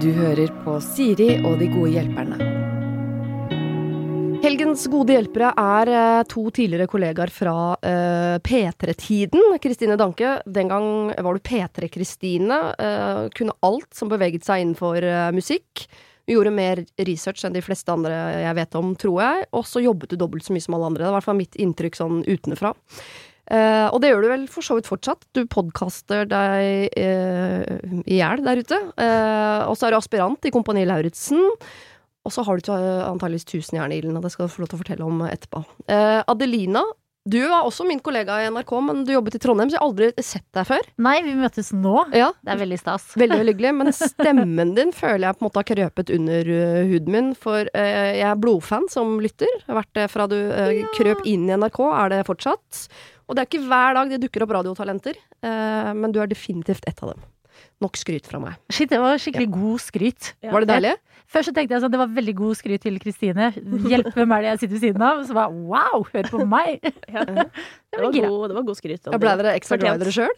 Du hører på Siri og de gode hjelperne. Helgens gode hjelpere er eh, to tidligere kollegaer fra uh, P3-tiden. Kristine Danke, den gang var du P3-Kristine. Uh, kunne alt som beveget seg innenfor uh, musikk. Du gjorde mer research enn de fleste andre jeg vet om, tror jeg. Og så jobbet du dobbelt så mye som alle andre. Det var i hvert fall mitt inntrykk sånn utenfra. Eh, og det gjør du vel for så vidt fortsatt. Du podkaster deg uh, i hjel der ute. Eh, og så er du aspirant i Kompani Lauritzen. Og så har du antakeligvis tusenjern i ilden, og det skal du få lov til å fortelle om etterpå. Eh, Adelina, du var også min kollega i NRK, men du jobbet i Trondheim, så jeg har aldri sett deg før. Nei, vi møtes nå. Ja, Det er veldig stas. Veldig veldig hyggelig, men stemmen din føler jeg på en måte har krøpet under uh, huden min. For uh, jeg er blodfan som lytter. Har vært det fra du uh, krøp inn i NRK, er det fortsatt. Og det er ikke hver dag det dukker opp radiotalenter, uh, men du er definitivt ett av dem. Nok skryt fra meg. Shit, det var skikkelig god skryt. Var det deilig? Først så tenkte jeg sånn, det var veldig god skryt til Kristine. Hjelp, hvem er det jeg sitter ved siden av? Så bare wow, hør på meg! Ja. Det Det var var god, det var god skryt. Ja, Ble dere ekstra glad i dere sjøl?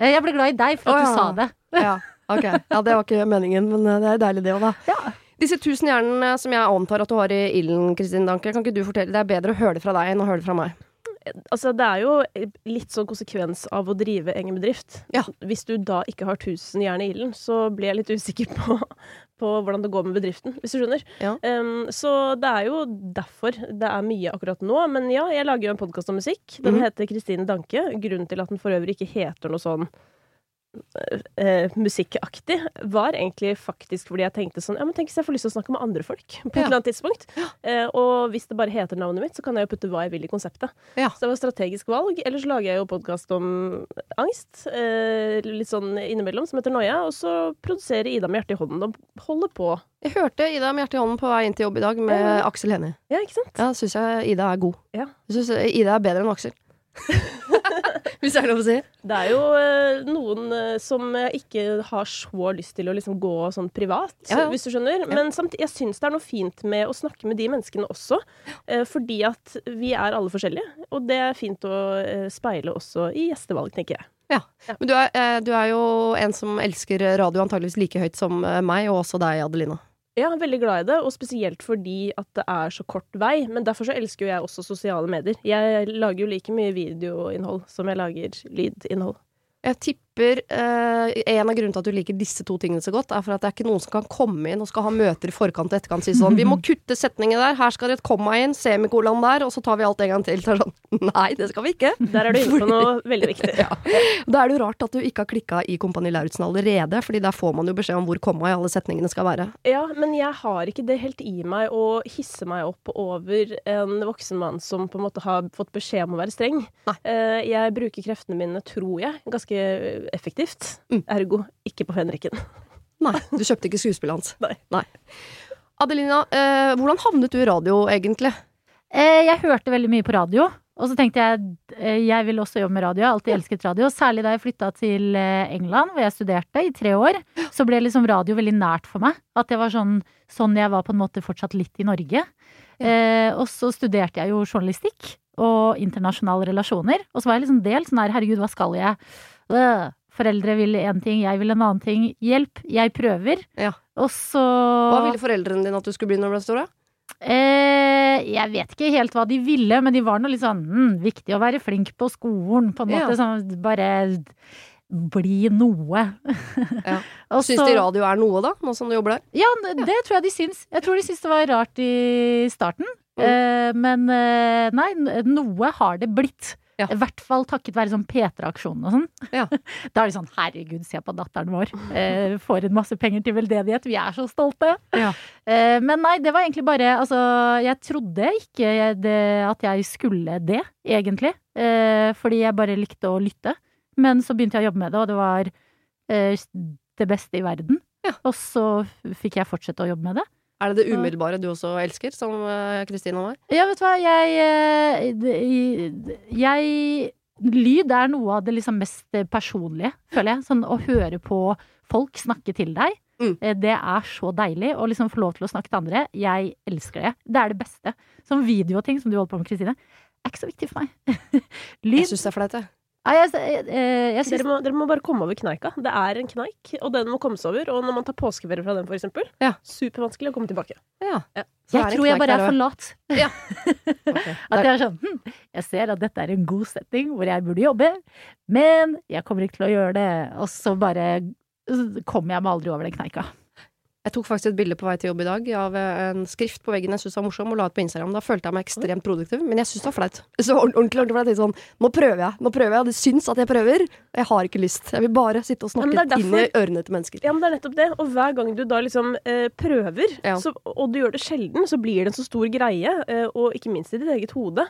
Eh, Jeg ble glad i deg for at Å, du sa det. Ja, ok. Ja, det var ikke meningen, men uh, det er deilig det òg, da. Ja. Disse tusen hjernene som jeg antar at du har i ilden, Kristin Danke, kan ikke du fortelle? Det er bedre å høre det fra deg enn å høre det fra meg. Altså, det er jo litt sånn konsekvens av å drive egen bedrift. Ja. Hvis du da ikke har 1000 jern i ilden, så blir jeg litt usikker på, på hvordan det går med bedriften, hvis du skjønner. Ja. Um, så det er jo derfor det er mye akkurat nå. Men ja, jeg lager jo en podkast om musikk. Den mm. heter Kristine Danke. Grunnen til at den for øvrig ikke heter noe sånn eh, musikkaktig, var egentlig faktisk fordi jeg tenkte sånn Ja, men tenk hvis jeg får lyst til å snakke med andre folk på et Ja. eller annet tidspunkt. Eh, og hvis det bare heter navnet mitt, så kan jeg jo putte hva jeg vil i konseptet. Ja. Så det var strategisk valg. Ellers lager jeg jo podkast om angst, eh, litt sånn innimellom, som heter Noia. Og så produserer Ida med hjertet i hånden og holder på. Jeg hørte Ida med hjertet i hånden på vei inn til jobb i dag med Ja. Aksel Hennie. Ja, ikke sant? Ja, syns jeg Ida er god. Ja. Jeg syns Ida er bedre enn Aksel. Hvis det er lov å si. Det er jo eh, noen eh, som eh, ikke har så lyst til å liksom gå sånn privat, Ja, ja. hvis du skjønner. Men samtidig, jeg syns det er noe fint med å snakke med de menneskene også. eh, fordi at vi er alle forskjellige. Og det er fint å eh, speile også i gjestevalg, tenker jeg. Ja. Men du er, eh, du er jo en som elsker radio antageligvis like høyt som eh, meg, og også deg, Adelina. Er veldig glad i det, og spesielt fordi at det er så kort vei. Men derfor så elsker jo jeg også sosiale medier. Jeg lager jo like mye videoinnhold som jeg lager lydinnhold. Jeg tipper eh, en av grunnene til at du liker disse to tingene så godt, er for at det er ikke noen som kan komme inn og skal ha møter i forkant og etterkant og si sånn Vi må kutte setningen der, her skal det et komma inn, semikolon der, og så tar vi alt en gang til. Så sånn Nei, det skal vi ikke. Der er du inne på noe veldig viktig. Ja. Da er det jo rart at du ikke har klikka i Kompani Lauritzen allerede, fordi der får man jo beskjed om hvor komma i alle setningene skal være. Ja, men jeg har ikke det helt i meg å hisse meg opp over en voksen mann som på en måte har fått beskjed om å være streng. Nei. Eh, Jeg bruker kreftene mine, tror jeg, ganske effektivt. Mm. Ergo ikke på fenriken. Nei, du kjøpte ikke skuespillet hans. Nei. Adelina, eh, hvordan havnet du i radio, egentlig? Eh, Jeg hørte veldig mye på radio. Og så tenkte jeg eh, jeg vil også jobbe med radio. Jeg har alltid elsket radio. Særlig da jeg flytta til eh, England, hvor jeg studerte i tre år. Så ble liksom radio veldig nært for meg. At det var sånn, sånn jeg var på en måte fortsatt litt i Norge. Eh, og så studerte jeg jo journalistikk og internasjonale relasjoner. Og så var jeg liksom delt sånn her, herregud, hva skal jeg? Øh, Foreldre vil én ting, jeg vil en annen ting. Hjelp, jeg prøver. Ja. Og så Hva ville foreldrene dine at du skulle bli når du ble stor? da? Eh, jeg vet ikke helt hva de ville, men de var nå litt sånn hm, viktig å være flink på skolen, på en Ja. Sånn, bare bli noe. Ja. Syns de radio er noe, da, nå som du jobber der? Ja, det tror jeg de syns. Jeg tror de syns det var rart i starten. Mm. Eh, men eh, nei, noe har det blitt. Ja. I hvert fall takket være sånn P3-aksjonen og sånn. Ja. Da er det sånn herregud, se på datteren vår. Eh, får en masse penger til veldedighet. Vi er så stolte. Ja. Eh, men nei, det var egentlig bare Altså, jeg trodde ikke det, at jeg skulle det, egentlig. Eh, fordi jeg bare likte å lytte. Men så begynte jeg å jobbe med det, og det var eh, det beste i verden. Og så fikk jeg fortsette å jobbe med det. Er det det umiddelbare du også elsker, som eh, Kristina var? Ja, vet du hva, jeg, eh, jeg Lyd er noe av det liksom mest personlige, føler jeg. Sånn å høre på folk snakke til deg. Mm. eh, Det er så deilig å liksom få lov til å snakke til andre. Jeg elsker det. Det er det beste. Sånn ting som du holder på med, Kristine, er ikke så viktig for meg. Jeg Lyd syns det er flaut, jeg. Nei, jeg, jeg, jeg, jeg syns Dere må, dere må bare komme over kneika. Det er en kneik, og den må kommes over. Og når man tar påskeferie fra den, for eksempel, Ja. supervanskelig å komme tilbake. Ja. Ja. Så jeg tror jeg bare er for lat. Ja. At jeg er sånn hm, Jeg ser at dette er en god setting hvor jeg burde jobbe, men jeg kommer ikke til å gjøre det. Og så bare kommer jeg meg aldri over den kneika. Jeg tok faktisk et bilde på vei til jobb i dag av en skrift på veggen jeg syntes var morsom, og la ut på Instagram. Da følte jeg meg ekstremt produktiv, men jeg syntes det var flaut. Så ordentlig, ordentlig flaut. Sånn, nå prøver jeg, nå prøver jeg. Det syns at jeg prøver. Jeg har ikke lyst. Jeg vil bare sitte og snakke er inn i ørene til mennesker. Ja, men det er nettopp det. Og hver gang du da liksom eh, prøver, Ja. så, og du gjør det sjelden, så blir det en så stor greie. Eh, og ikke minst i ditt eget hode.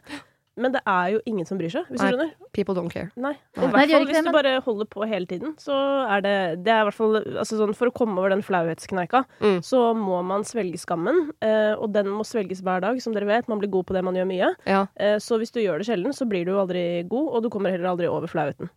Men det er jo ingen som bryr seg, hvis Nei. du skjønner. People don't care. Nei. Nei. I hvert fall hvis det, du bare holder på hele tiden, så er det Det er i hvert fall altså sånn, For å komme over den flauhetskneika, Mm. så må man svelge skammen. Eh, og den må svelges hver dag, som dere vet. Man blir god på det man gjør mye. Ja. Eh, så hvis du gjør det sjelden, så blir du jo aldri god, og du kommer heller aldri over flauheten.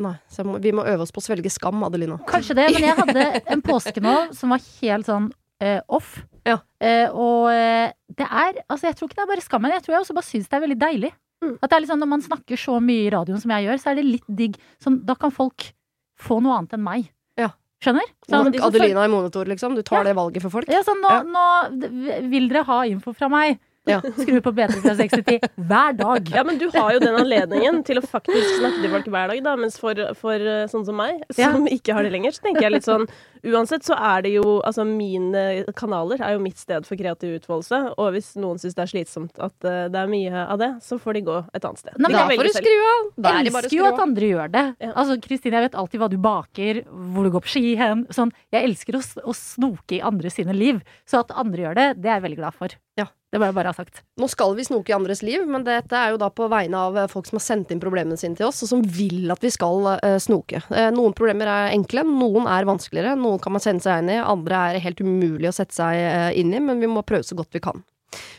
Nei, så må, vi må øve oss på å svelge skam, Adelina. Kanskje det, men jeg hadde en påske nå som var helt sånn eh, off. Ja. Eh, og eh, det er Altså, jeg tror ikke det er bare skammen. Jeg tror jeg også bare syns det er veldig deilig. Mm. At det er sånn, Når man snakker så mye i radioen som jeg gjør, så er det litt digg. Sånn, da kan folk få noe annet enn meg. Ja. Skjønner? Sånn, Adelina i monitor, liksom. Du tar Ja. det valget for folk. Ja, sånn, nå, nå vil dere ha info fra meg. Ja. Skru på P3 fra 6 til 10 hver dag. Ja, men du har jo den anledningen til å faktisk snakke til folk hver dag, da. Mens for, for eh, sånn som meg, som ikke har det lenger, så tenker jeg litt sånn Uansett så er det jo Altså, mine kanaler er jo mitt sted for kreativ utfoldelse. Og hvis noen syns det er slitsomt at eh, det er mye av det, så får de gå et annet sted. Nei, Da får du skru av. Da er det bare å elsker jo at andre gjør det. Ja. Altså, Kristine, jeg vet alltid hva du baker, hvor du går på ski hen. Sånn, jeg elsker å, å snoke i andre sine liv. Så at andre gjør det, det er jeg veldig glad for. Ja. Det må jeg bare ha sagt. Nå skal vi snoke i andres liv, men dette er jo da på vegne av eh, folk som har sendt inn problemene sine til oss, og som vil at vi skal uh, snoke. Uh, noen problemer er enkle, noen er vanskeligere, noen kan man sende seg inn i, andre er helt umulig å sette seg uh, inn i, men vi må prøve så godt vi kan.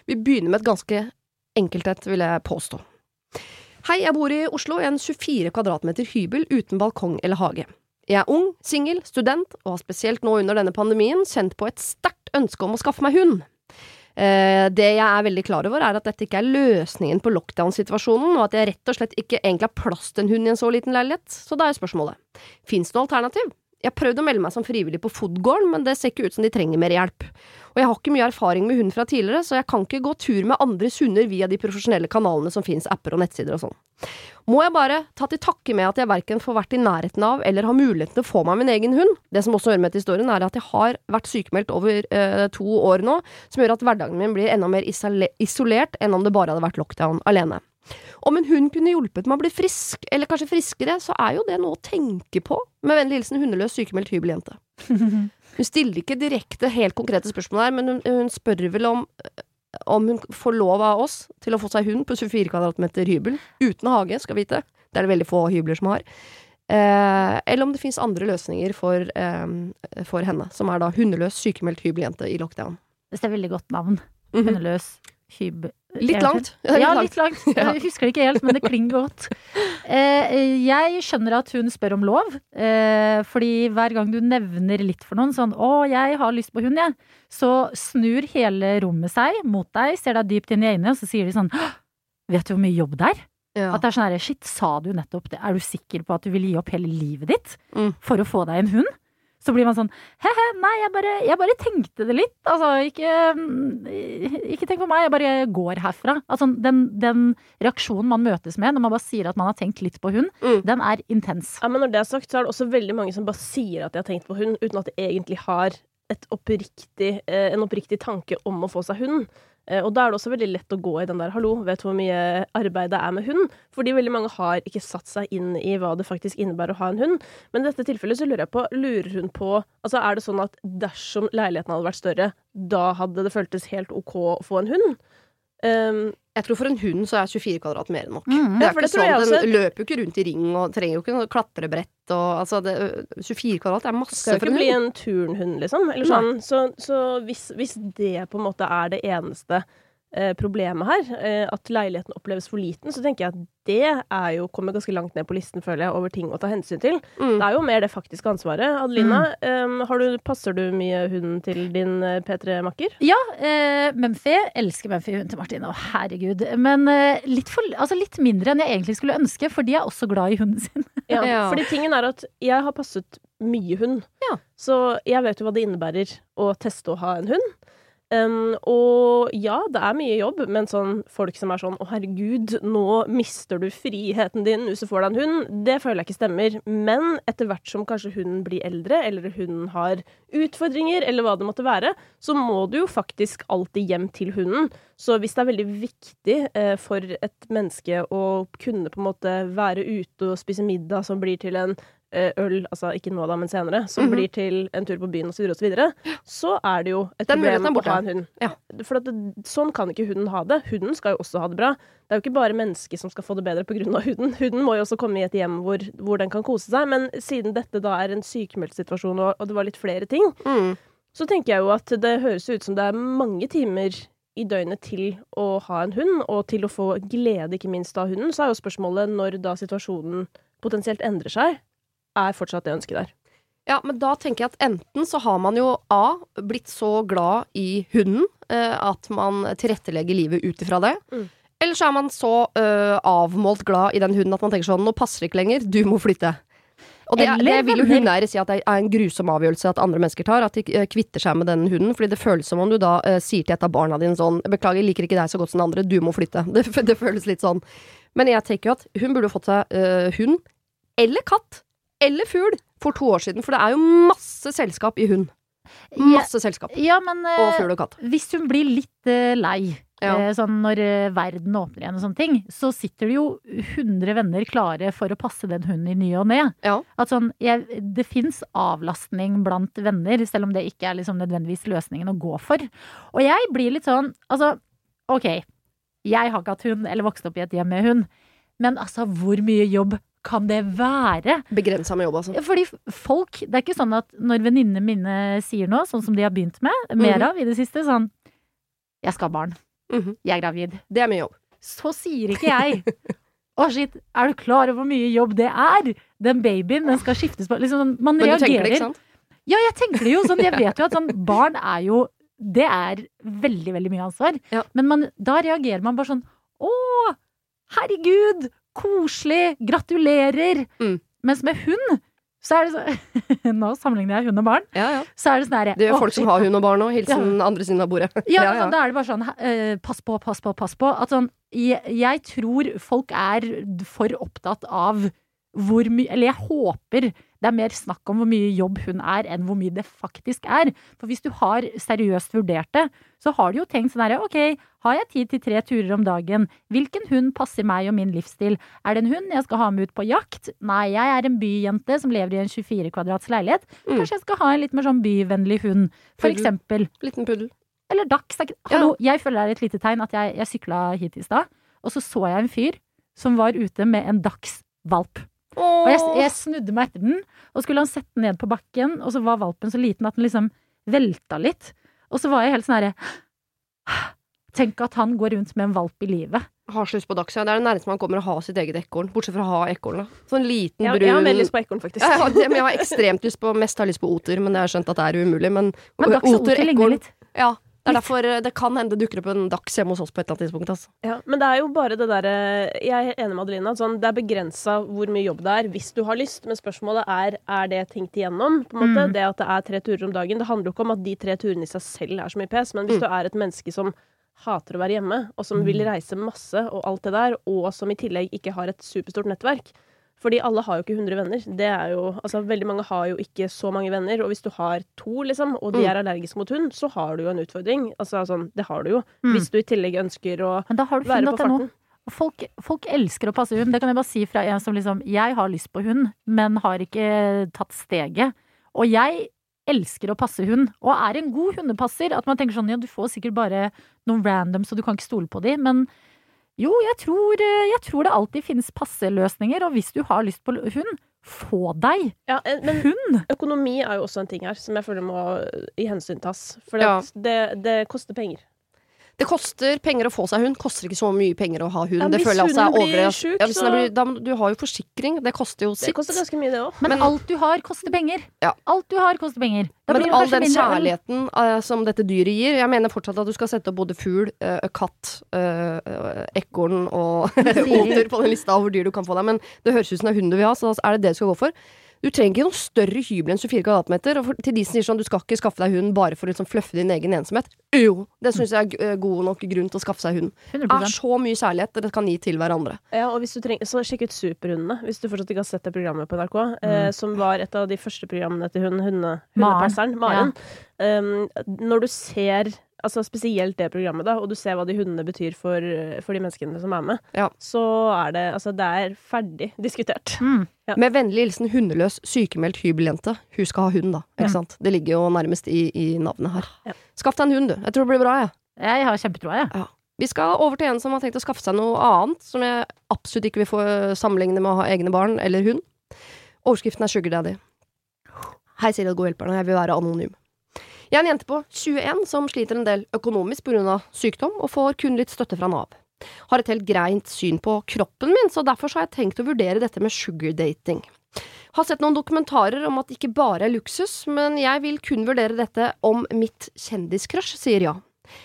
Vi begynner med et ganske enkelt et, vil jeg påstå. Hei, jeg bor i Oslo i en 24 kvadratmeter hybel uten balkong eller hage. Jeg er ung, singel, student, og har spesielt nå under denne pandemien kjent på et sterkt ønske om å skaffe meg hund. Eh, det jeg er veldig klar over, er at dette ikke er løsningen på lockdown-situasjonen, og at jeg rett og slett ikke egentlig har plass til en hund i en så liten leilighet. Så da er spørsmålet, fins det noe alternativ? Jeg har prøvd å melde meg som frivillig på Fodgården, men det ser ikke ut som de trenger mer hjelp. Og jeg har ikke mye erfaring med hund fra tidligere, så jeg kan ikke gå tur med andres hunder via de profesjonelle kanalene som finnes, apper og nettsider og sånn. Må jeg bare ta til takke med at jeg verken får vært i nærheten av eller har muligheten til å få meg min egen hund. Det som også hører med til historien, er at jeg har vært sykemeldt over eh, to år nå, som gjør at hverdagen min blir enda mer isolert enn om det bare hadde vært lockdown alene. Om en hund kunne hjulpet meg å bli frisk, eller kanskje friskere, så er jo det noe å tenke på. Med vennlig hilsen hundeløs sykemeldt hybeljente. Hun stiller ikke direkte helt konkrete spørsmål her, men hun, hun spør vel om om hun får lov av oss til å få seg hund på 24 kvadratmeter hybel, uten hage, skal vite. Det er det veldig få hybler som har. Eh, eller om det finnes andre løsninger for, eh, for henne, som er da hundeløs sykemeldt hybeljente i lockdown. Det er veldig godt navn. Mhm. Hundeløs hyb... Litt langt. Ja, litt langt. Ja. Jeg husker det ikke helt, men det klinger godt. Eh, jeg skjønner at hun spør om lov, eh, fordi hver gang du nevner litt for noen, sånn 'Å, jeg har lyst på hund, jeg', så snur hele rommet seg mot deg, ser deg dypt inn i øynene, og så sier de sånn 'Vet du hvor mye jobb det er?' Ja. At det er sånn herre, shit, sa du nettopp det? Er du sikker på at du vil gi opp hele livet ditt Mm. for å få deg en hund? Så blir man sånn he-he, nei, jeg bare, jeg bare tenkte det litt. Altså, ikke, mm, ikke tenk på meg, jeg bare går herfra. Altså, den, den reaksjonen man møtes med når man bare sier at man har tenkt litt på hund, Mm. den er intens. Ja, men når det er sagt, så er det også veldig mange som bare sier at de har tenkt på hund, uten at de egentlig har et oppriktig, eh, en oppriktig tanke om å få seg hund. Eh, og da er det også veldig lett å gå i den der 'hallo, vet du hvor mye arbeid det er med hund?' Fordi veldig mange har ikke satt seg inn i hva det faktisk innebærer å ha en hund. Men i dette tilfellet så lurer jeg på, lurer hun på Altså er det sånn at dersom leiligheten hadde vært større, da hadde det føltes helt OK å få en hund? Um, Jeg tror for en hund så er 24 kvadrat mer enn nok. Mm, Det er for ikke sånn, også. Den løper jo ikke rundt i ring og trenger jo ikke noe klatrebrett og altså det, 24 kvadrat er masse skal jo ikke bli en turnhund, liksom. Eller sånn. Så, så hvis, hvis det på en måte er det eneste problemet her, eh, at leiligheten oppleves for liten, så tenker jeg at det er jo, kommer ganske langt ned på listen, føler jeg, over ting å ta hensyn til. Mm. Det er jo mer det faktiske ansvaret. Adelina, eh, har du, passer du mye hunden til din eh, P3-makker? Ja, eh, Mumphy. Elsker Mumphy-hunden til Martine. Å, herregud. Men eh, litt, for, altså litt mindre enn jeg egentlig skulle ønske, for de er også glad i hunden sin. Ja, Ja. fordi tingen er at jeg har passet mye hund, Ja. så jeg vet jo hva det innebærer å teste å ha en hund. Um, og ja, det er mye jobb, men sånn folk som er sånn 'Å, herregud, nå mister du friheten din hvis du får deg en hund', det føler jeg ikke stemmer. Men etter hvert som kanskje hunden blir eldre, eller hunden har utfordringer, eller hva det måtte være, så må du jo faktisk alltid hjem til hunden. Så hvis det er veldig viktig eh, for et menneske å kunne på en måte være ute og spise middag som blir til en øl, altså ikke nå da, men senere, som Mhm. blir til en tur på byen osv., så, så, så er det jo et Den problem å ha en hund. Ja. For det, sånn kan ikke hunden ha det. Hunden skal jo også ha det bra. Det er jo ikke bare mennesket som skal få det bedre pga. hunden. Hunden må jo også komme i et hjem hvor, hvor den kan kose seg. Men siden dette da er en sykemeldt situasjon, og, og det var litt flere ting, Mm. så tenker jeg jo at det høres ut som det er mange timer i døgnet til å ha en hund, og til å få glede, ikke minst, av hunden. Så er jo spørsmålet når da situasjonen potensielt endrer seg, er fortsatt det ønsket der. Ja, men da tenker jeg at enten så har man jo A. blitt så glad i hunden eh, at man tilrettelegger livet ut ifra det. Mm. Eller så er man så eh, avmålt glad i den hunden at man tenker sånn Nå passer det ikke lenger, du må flytte. Og det, Eller det vil jo hundeeiere si at det er en grusom avgjørelse at andre mennesker tar. At de eh, kvitter seg med den hunden. Fordi det føles som om du da eh, sier til et av barna dine sånn Beklager, liker ikke deg så godt som den andre, du må flytte. Det, det føles litt sånn. Men jeg tenker jo at hun burde fått seg eh, hund. Eller katt. Eller fugl. For to år siden. For det er jo masse selskap i hund. Masse selskap. Ja, men eh, Og fugl og katt. hvis hun blir litt eh, lei, Ja. eh, sånn når eh, verden åpner igjen og sånne ting, så sitter det jo 100 venner klare for å passe den hunden i ny og ne. Ja. At sånn, jeg, det fins avlastning blant venner, selv om det ikke er liksom nødvendigvis løsningen å gå for. Og jeg blir litt sånn, altså, ok, jeg har ikke hatt hund, eller vokst opp i et hjem med hund, men altså, hvor mye jobb kan det være? Begrensa med jobb, altså. Fordi folk, det er ikke sånn at når venninnene mine sier noe, sånn som de har begynt med, mer Mhm. av i det siste, sånn Jeg skal ha barn. Mhm. Jeg er gravid. Det er mye jobb. Så sier ikke jeg. Å, shit, er du klar over hvor mye jobb det er? Den babyen, den skal skiftes på liksom, Man Men du reagerer. tenker det, ikke sant? Ja, jeg tenker det jo sånn. Jeg vet jo at sånn barn er jo Det er veldig, veldig mye ansvar. Ja. Men man, da reagerer man bare sånn Å, herregud, koselig, gratulerer. Mm. Mens med hund, så er det så Nå sammenligner jeg hund og barn. Ja, ja. Så er det sånn herre Det gjør «Å, folk som har hund og barn òg. Hilsen andre siden av bordet. ja, Ja, men ja. Da er det bare sånn uh, pass på, pass på, pass på. At sånn, jeg, jeg tror folk er for opptatt av hvor mye Eller jeg håper det er mer snakk om hvor mye jobb hun er, enn hvor mye det faktisk er. For hvis du har seriøst vurdert det, så har du jo tenkt sånn herre, ok, har jeg tid til tre turer om dagen? Hvilken hund passer meg og min livsstil? Er det en hund jeg skal ha med ut på jakt? Nei, jeg er en byjente som lever i en 24 kvadrats leilighet. Mm. Kanskje jeg skal ha en litt mer sånn byvennlig hund, for Puddel. eksempel. Liten puddel. Eller dachs. Hallo, jeg føler det er et lite tegn at jeg, jeg sykla hit i stad, og så så jeg en fyr som var ute med en dagsvalp. Og jeg, jeg snudde meg etter den, og skulle han sette den ned på bakken, og så var valpen så liten at den liksom velta litt. Og så var jeg helt sånn herre Tenk at han går rundt med en valp i livet. Har så lyst på dags, ja. Det er det nærmeste man kommer å ha sitt eget ekorn. Bortsett fra å ha ekorn, da. Sånn liten, brun jeg har mer lyst på ekorn, faktisk. Jeg har, men jeg har ekstremt lyst på Mest har lyst på oter, men jeg har skjønt at det er umulig. Men, Men dags og oter ligner litt. Ja. Det er derfor eh, det kan hende det dukker opp en dags hjemme hos oss på et eller annet tidspunkt. Altså. Ja, men det er jo bare det derre Jeg er enig med Adelina. Sånn, det er begrensa hvor mye jobb det er hvis du har lyst, men spørsmålet er er det tenkt igjennom. På en måte. Mm. Det at det er tre turer om dagen. Det handler jo ikke om at de tre turene i seg selv er så mye pes, men hvis Mm. du er et menneske som hater å være hjemme, og som vil reise masse og alt det der, og som i tillegg ikke har et superstort nettverk fordi alle har jo ikke 100 venner. Det er jo, altså Veldig mange har jo ikke så mange venner. Og hvis du har to, liksom, og de Mm. er allergiske mot hund, så har du jo en utfordring. Altså sånn, Det har du jo. Mm. Hvis du i tillegg ønsker å Men da har du være på farten. Folk, folk elsker å passe hund. Det kan jeg bare si fra en som liksom Jeg har lyst på hund, men har ikke tatt steget. Og jeg elsker å passe hund, og er en god hundepasser. At man tenker sånn ja, du får sikkert bare noen random, så du kan ikke stole på de. Men jo, jeg tror, eh, jeg tror det alltid finnes passe løsninger, Og hvis du har lyst på hund, få deg Ja, eh, men hund! økonomi er jo også en ting her som jeg føler må i hensyn tas. For Ja. det, det koster penger. Det koster penger å få seg hund, koster ikke så mye penger å ha hund. Ja, det føler jeg også er hunden over ja, så- blir, da, Du har jo forsikring, det koster jo Det koster ganske mye, det òg. Men, Men- alt du har, koster penger. Ja. Alt du har, koster penger. Da Men blir all den kjærligheten uh, som dette dyret gir Jeg mener fortsatt at du skal sette opp både fugl, uh, katt, uh, ekorn og oter på den lista over dyr du kan få deg. Men det høres ut som det er hund du vil ha, så er det det du skal gå for. Du trenger ikke noen større hybel enn 24 kvadratmeter. Og for, til de som sier sånn du skal ikke skaffe deg hund bare for å liksom fluffe din egen ensomhet. Jo, det syns jeg er eh, god nok grunn til å skaffe seg hund. Det 100 er så mye kjærlighet dere kan gi til hverandre. Ja, og hvis du trenger, så sjekk ut Superhundene, hvis du fortsatt ikke har sett det programmet på NRK. Eh, som var et av de første programmene til hun, hunde, hundepasseren, Maren. Um, når du ser Altså Spesielt det programmet, da, og du ser hva de hundene betyr for, for de menneskene som er med, Ja. så er det Altså, det er ferdig diskutert. Mm. Ja. Med vennlig hilsen hundeløs, sykemeldt hybeljente. Hun skal ha hund, da. Ikke Ja. sant? Det ligger jo nærmest i, i navnet her. Ja. Skaff deg en hund, du. Jeg tror det blir bra, jeg. Jeg har kjempetroa, jeg. Vi skal over til en som har tenkt å skaffe seg noe annet, som jeg absolutt ikke vil få sammenligne med å ha egne barn eller hund. Overskriften er Sugar Daddy. Hei, Siri og gode hjelperne, jeg vil være anonym. Jeg er en jente på 21 som sliter en del økonomisk pga. sykdom, og får kun litt støtte fra Nav. Har et helt greit syn på kroppen min, så derfor har jeg tenkt å vurdere dette med sugardating. Har sett noen dokumentarer om at det ikke bare er luksus, men jeg vil kun vurdere dette om mitt kjendiscrush sier ja.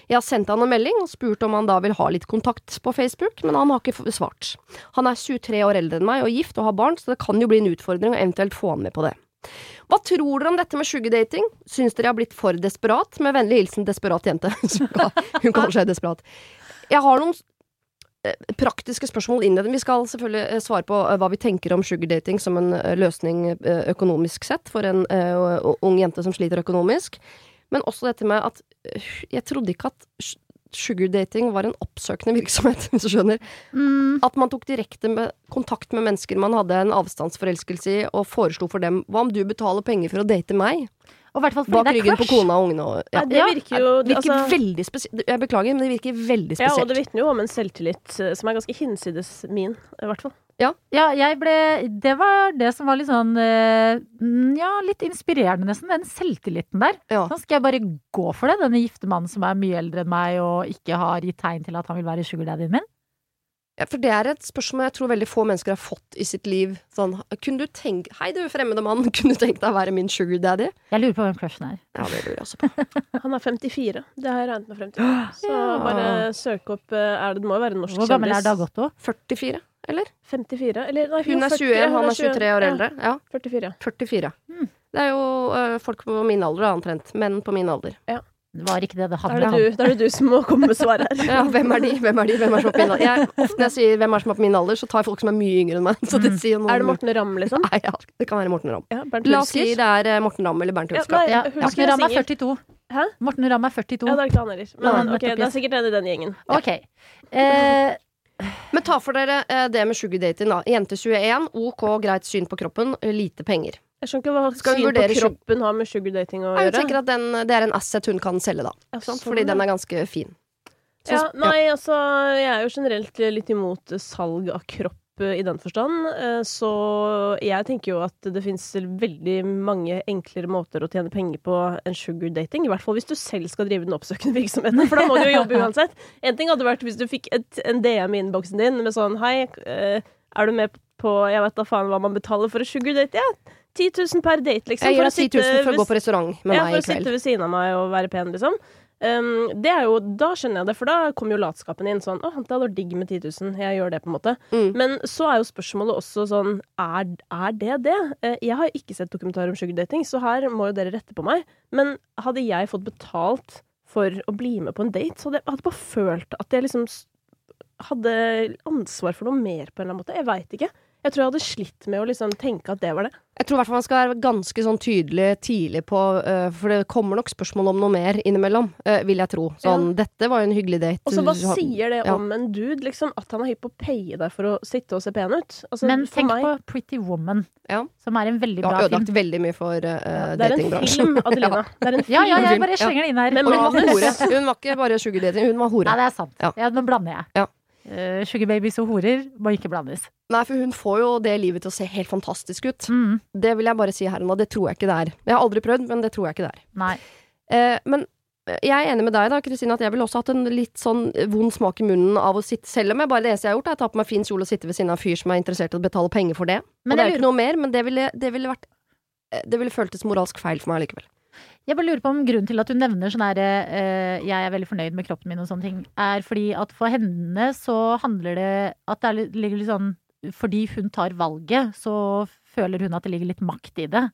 Jeg har sendt han en melding og spurt om han da vil ha litt kontakt på Facebook, men han har ikke svart. Han er 23 år eldre enn meg og gift og har barn, så det kan jo bli en utfordring å eventuelt få han med på det. Hva tror dere om dette med sugardating? Syns dere jeg har blitt for desperat? Med vennlig hilsen desperat jente. Hun kaller seg desperat. Jeg har noen eh, praktiske spørsmål innledende. Vi skal selvfølgelig eh, svare på eh, hva vi tenker om sugardating som en løsning økonomisk sett for en ung jente som sliter økonomisk. Men også dette med at jeg trodde ikke at sugardating var en oppsøkende virksomhet, hvis du skjønner. Mm. At man tok direkte med kontakt med mennesker man hadde en avstandsforelskelse i, og foreslo for dem hva om du betaler penger for å date meg? Og i hvert fall Bak ryggen på kona og ungene og ja. Nei, det virker jo Det virker altså, veldig spesielt. Jeg beklager, men det virker veldig spesielt. Ja, og det vitner jo om en selvtillit eh, som er ganske hinsides min, i hvert fall. Ja, jeg ble Det var det som var litt sånn eh, mm, Ja, litt inspirerende, nesten. Den selvtilliten der. Ja. Sånn skal jeg bare gå for det. Denne gifte mannen som er mye eldre enn meg og ikke har gitt tegn til at han vil være sugardaddyen min. Ja, for det er et spørsmål jeg tror veldig få mennesker har fått i sitt liv. Sånn, kunne du tenke Hei, du fremmede mann, kunne du tenkt deg å være min sugar daddy? Jeg lurer på hvem crushen er. Ja, det lurer jeg også på. Han er 54. Det har jeg regnet med frem til. Så Ja. bare søk opp eh, er det, det må jo være en norsk Hvor gammel er kjendis. Dag Otto? 44, eller? 54? Eller nei, Hun er 40, 21, han er 23 år Ja, eldre. Ja, 44. 44. Mm. Det er jo uh, folk på min alder, omtrent. Menn på min alder. Det var ikke det det det, om. da er det du som må komme med svaret her. Ja, hvem er de? Hvem er de? Hvem er som er på min alder? Jeg, ofte når jeg sier hvem er som er på min alder, så tar jeg folk som er mye yngre enn meg. Så det Mm. sier noe Er det Morten Ramm, liksom? Nei, ja, det kan være Morten Ramm. Ja, La oss si det er eh, Morten Ramm eller Bernt Ja, Hulsker. Ja, Morten Ramm er 42. Hæ? Morten Ramm er 42. Ja, det er ikke han heller. Men Men ok, det er sikkert en i den gjengen. Ok. Eh, Men ta for dere eh, det med sugardating, da. Jente 21, ok, greit syn på kroppen, lite penger. Jeg skjønner ikke hva Skal syn på kroppen har med sugardating å gjøre. Jeg tenker at den, det er en asset hun kan selge, da. Ja, Sant? sånn, Fordi den er ganske fin. Så- Ja, nei, altså Jeg er jo generelt litt imot salg av kropp i den forstand. eh, Så jeg tenker jo at det fins veldig mange enklere måter å tjene penger på enn sugardating. I hvert fall hvis du selv skal drive den oppsøkende virksomheten, for da må du jo jobbe uansett. En ting hadde vært hvis du fikk et, en DM i innboksen din med sånn Hei, eh, er du med på Jeg vet da faen hva man betaler for å sugardate, jeg. Ja, 10 000 per date, liksom. Jeg gir for å deg 10 000 sitte for å gå på restaurant med ja, meg for å sitte ved siden av meg og være pen, liksom. Um, det er jo, da skjønner jeg det, for da kommer jo latskapen inn sånn Å, det hadde vært digg med 10 000. Jeg gjør det, på en måte. Mm. Men så er jo spørsmålet også sånn Er, er det det? Uh, Jeg har ikke sett dokumentar om sugardating, så her må jo dere rette på meg. Men hadde jeg fått betalt for å bli med på en date, så hadde jeg hadde bare følt at jeg liksom hadde ansvar for noe mer på en eller annen måte. Jeg veit ikke. Jeg tror jeg hadde slitt med å liksom tenke at det var det. Jeg tror i hvert fall man skal være ganske sånn tydelig tidlig på uh, For det kommer nok spørsmål om noe mer innimellom, uh, vil jeg tro. Sånn, dette var jo en hyggelig date. Og så hva sier det ja. om en dude, liksom? At han er hypp på å paye deg for å sitte og se pen ut? Altså, men tenk meg- på Pretty Woman, Ja. som er en veldig Du har bra film. ødelagt veldig mye for uh, ja, Det er en datingbransjen. film, Adelina. Det er en film. Ja, ja, jeg bare slenger det inn her. Men hun var hore. Hun var ikke bare sugar dating, hun var hore. Nei, det er sant. Ja. Ja, nå blander jeg. Ja. Eh, sugarbabies og horer må ikke blandes. Nei, for hun får jo det livet til å se helt fantastisk ut. Mm, Det vil jeg bare si her og nå. Det tror jeg ikke det er. Jeg har aldri prøvd, men det tror jeg ikke det er. nei. Uh, men jeg er enig med deg da, Kristine, at jeg ville også hatt en litt sånn vond smak i munnen av å sitte Selv om jeg bare det eneste jeg har gjort, er å ta på meg fin kjole og sitte ved siden av en fyr som er interessert i å betale penger for det. Men og det er jo ikke noe mer, men det ville, det ville vært eh, Det ville føltes moralsk feil for meg likevel. Jeg bare lurer på om grunnen til at du nevner sånn her eh, Jeg er veldig fornøyd med kroppen min og sånne ting, er fordi at for henne så handler det at det er ligger litt sånn Fordi hun tar valget, så føler hun at det ligger litt makt i det.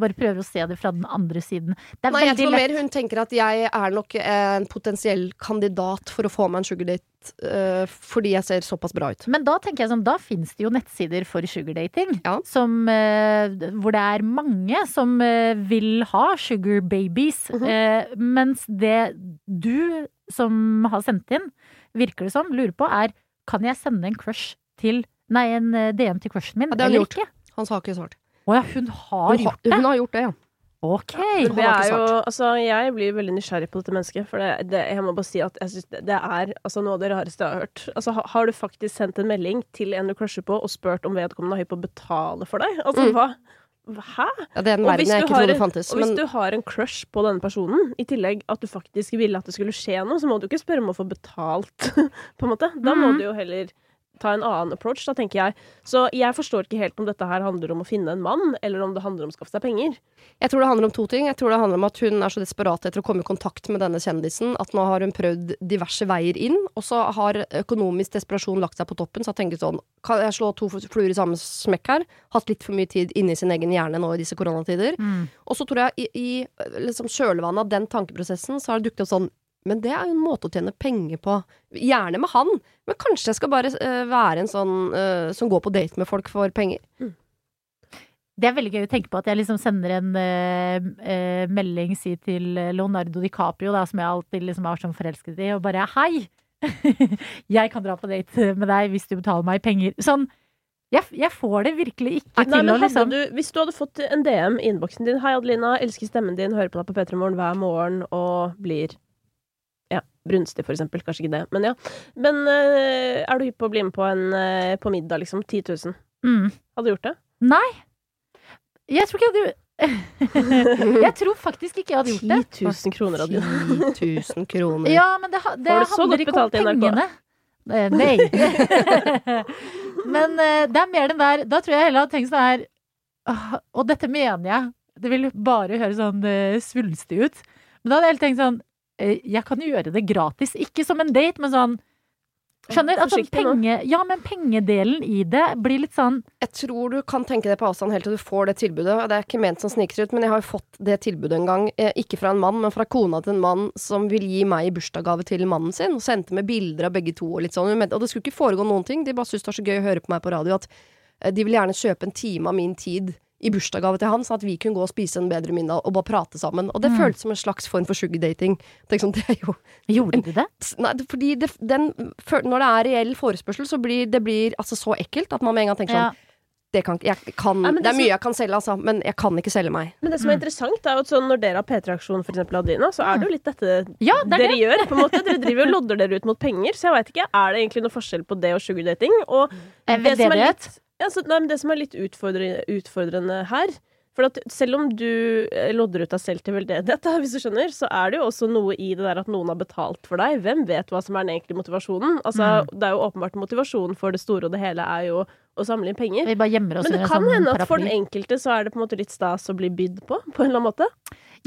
Bare prøver å se det fra den andre siden. Det er Nei, jeg tror lett mer hun tenker at jeg er nok en potensiell kandidat for å få meg en sugardate eh, fordi jeg ser såpass bra ut. Men da tenker jeg sånn, da finnes det jo nettsider for sugardating. Ja. Som, eh, hvor det er mange som eh, vil ha sugar babies. Mhm. eh, mens det du som har sendt inn, virker det som, lurer på er Kan jeg sende en crush til Nei, en DM til crushen min, Ja, eller gjort. ikke? Han sa ikke svart. Å ja, hun har Hun, gjort det? hun har gjort det, ja. Ok. Det er jo, altså, jeg blir veldig nysgjerrig på dette mennesket. For det, det, jeg må bare si at jeg synes det, det er altså, noe av det rareste jeg har hørt. Altså, ha, har du faktisk sendt en melding til en du crusher på, og spurt om vedkommende er hypp på å betale for deg? Altså, Mm. hva? Hæ? ja. Det er en verden jeg du ikke har trodde fantes. Og hvis Men du har en crush på denne personen, i tillegg at du faktisk ville at det skulle skje noe, så må du ikke spørre om å få betalt, på en måte. Da må Mhm. du jo heller ta en annen approach, da, tenker jeg. Så jeg forstår ikke helt om dette her handler om å finne en mann, eller om det handler om å skaffe seg penger. jeg tror det handler om to ting. Jeg tror det handler om at hun er så desperat etter å komme i kontakt med denne kjendisen at nå har hun prøvd diverse veier inn, og så har økonomisk desperasjon lagt seg på toppen. Så har tenkt sånn Kan jeg slå to fluer i samme smekk her? Hatt litt for mye tid inni sin egen hjerne nå i disse koronatider. Mm. Og så tror jeg i, i liksom kjølvannet av den tankeprosessen så har det dukket opp sånn Men det er jo en måte å tjene penger på. Gjerne med han, men kanskje jeg skal bare uh, være en sånn uh, som går på date med folk for penger. Det er veldig gøy å tenke på at jeg liksom sender en uh, melding si til Leonardo DiCaprio, da, som jeg alltid liksom har vært sånn forelsket i, og bare hei! jeg kan dra på date med deg hvis du betaler meg penger. Sånn. Jeg, jeg får det virkelig ikke Nei, til men å hadde liksom du, hvis du hadde fått en DM i innboksen din 'Hei, Adelina. Elsker stemmen din. Hører på deg på P3 Morgen hver morgen og blir brunstig, for eksempel. Kanskje ikke det, men ja. Men uh, er du hypp på å bli med på en uh, på middag, liksom? 10 000. mm. Hadde du gjort det? Nei! Jeg tror ikke jeg hadde Jeg tror faktisk ikke jeg hadde gjort det. 10 000 kroner, Adelina. 10 000 kroner. Ja, men det, det du handler ikke om betalt i NRK? pengene. Eh, Nei. men eh, det er mer den der Da tror jeg heller hadde tenkt sånn her Og dette mener jeg. Det vil bare høres sånn svulstig ut. Men da hadde jeg heller tenkt sånn Jeg kan gjøre det gratis. Ikke som en date, men sånn Skjønner? At sånn penge, ja, men pengedelen i det blir litt sånn Jeg tror du kan tenke det på avstand helt til du får det tilbudet. Det er ikke ment som snikskryt, men jeg har jo fått det tilbudet en gang. Eh, ikke fra en mann, men fra kona til en mann som vil gi meg bursdagsgave til mannen sin. Og sendte med bilder av begge to og litt sånn. Og det skulle ikke foregå noen ting. De bare syntes det var så gøy å høre på meg på radio at eh, de vil gjerne kjøpe en time av min tid i bursdagsgave til han, sånn at vi kunne gå og spise en bedre middag og bare prate sammen. Og det Mm. føltes som en slags form for sugardating. Sånn, det er jo Gjorde de det? Nei, fordi det, den, når det er reell forespørsel, så blir det blir altså så ekkelt at man med en gang tenker sånn Ja. det, kan, jeg kan, Nei, det det er mye jeg kan selge, altså, men jeg kan ikke selge meg. Men det som er interessant, er jo at sånn, når dere har P3-aksjon, for eksempel, Adelina, så er det jo litt dette Ja, det er dere gjør. på en måte Dere driver og lodder dere ut mot penger, så jeg veit ikke. Er det egentlig noe forskjell på det og sugardating? Og Eh, det som er litt, ja, så, nei, det som er litt utfordrende, utfordrende her for selv om du eh, lodder ut deg selv til veldedighet, hvis du skjønner, så er det jo også noe i det der at noen har betalt for deg. Hvem vet hva som er den egentlige motivasjonen? Altså, Det er jo åpenbart motivasjonen for det store og det hele er jo å samle inn penger. Vi bare oss Men det kan sånn hende at for den enkelte så er det på en måte litt stas å bli bydd på, på en eller annen måte.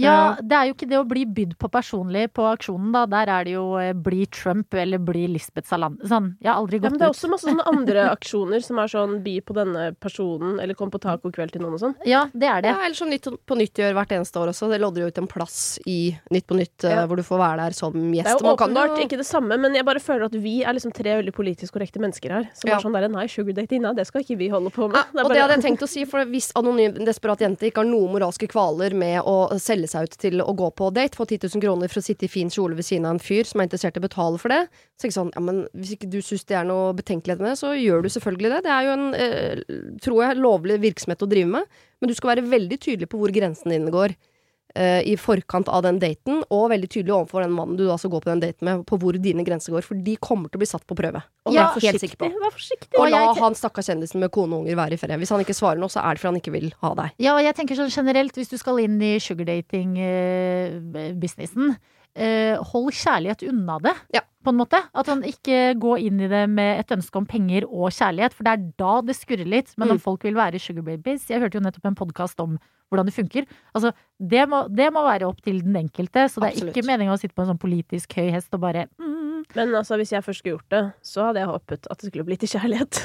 Ja, det er jo ikke det å bli bydd på personlig på aksjonen, da. Der er det jo eh, bli Trump eller bli Lisbeth Saland. Sånn, jeg har aldri Ja, gått men det er ut. også masse sånne andre aksjoner som er sånn by på denne personen, eller kom på tacokveld til noen og sånn. Ja, det er det. Ja, eller som Nytt på Nytt gjør hvert eneste år også. Det lodder jo ut en plass i Nytt på Nytt eh, Ja. hvor du får være der som gjest. Det er jo Man kan åpenbart jo- ikke det samme, men jeg bare føler at vi er liksom tre veldig politisk korrekte mennesker her. Som Ja. er sånn der, nei, sugar dating, nei, det skal ikke vi holde på med. Ja, Det bare... og det hadde jeg tenkt å si, for hvis anonym desperat jente ikke har noen moralske kvaler med å selge seg ut til å gå på date, få 10 000 kroner for å sitte i fin kjole ved siden av en fyr som er interessert i å betale for det, så det sånn, ja, men hvis ikke du syns det er noe betenkelighet med det, så gjør du selvfølgelig det. Det er jo en, eh, tror jeg, lovlig virksomhet å drive med, men du skal være veldig tydelig på hvor grensen din går. Eh, I forkant av den daten, og veldig tydelig overfor den mannen du da skal gå på den daten med, på hvor dine grenser går. For de kommer til å bli satt på prøve. Og Ja, vær på. Vær forsiktig. Og la jeg- han stakkars kjendisen med kone og unger være i fred. Hvis han ikke svarer noe, så er det fordi han ikke vil ha deg. Ja, og jeg tenker sånn generelt, hvis du skal inn i sugardating-businessen eh, hold kjærlighet unna det. Ja. På en måte. At han ikke går inn i det med et ønske om penger og kjærlighet, for det er da det skurrer litt. Men om Mm. folk vil være sugar babies Jeg hørte jo nettopp en podkast om hvordan det funker. Altså, det må, det må være opp til den enkelte, så det er Absolutt. ikke meninga å sitte på en sånn politisk høy hest og bare mm. Men altså, hvis jeg først skulle gjort det, så hadde jeg håpet at det skulle bli til kjærlighet.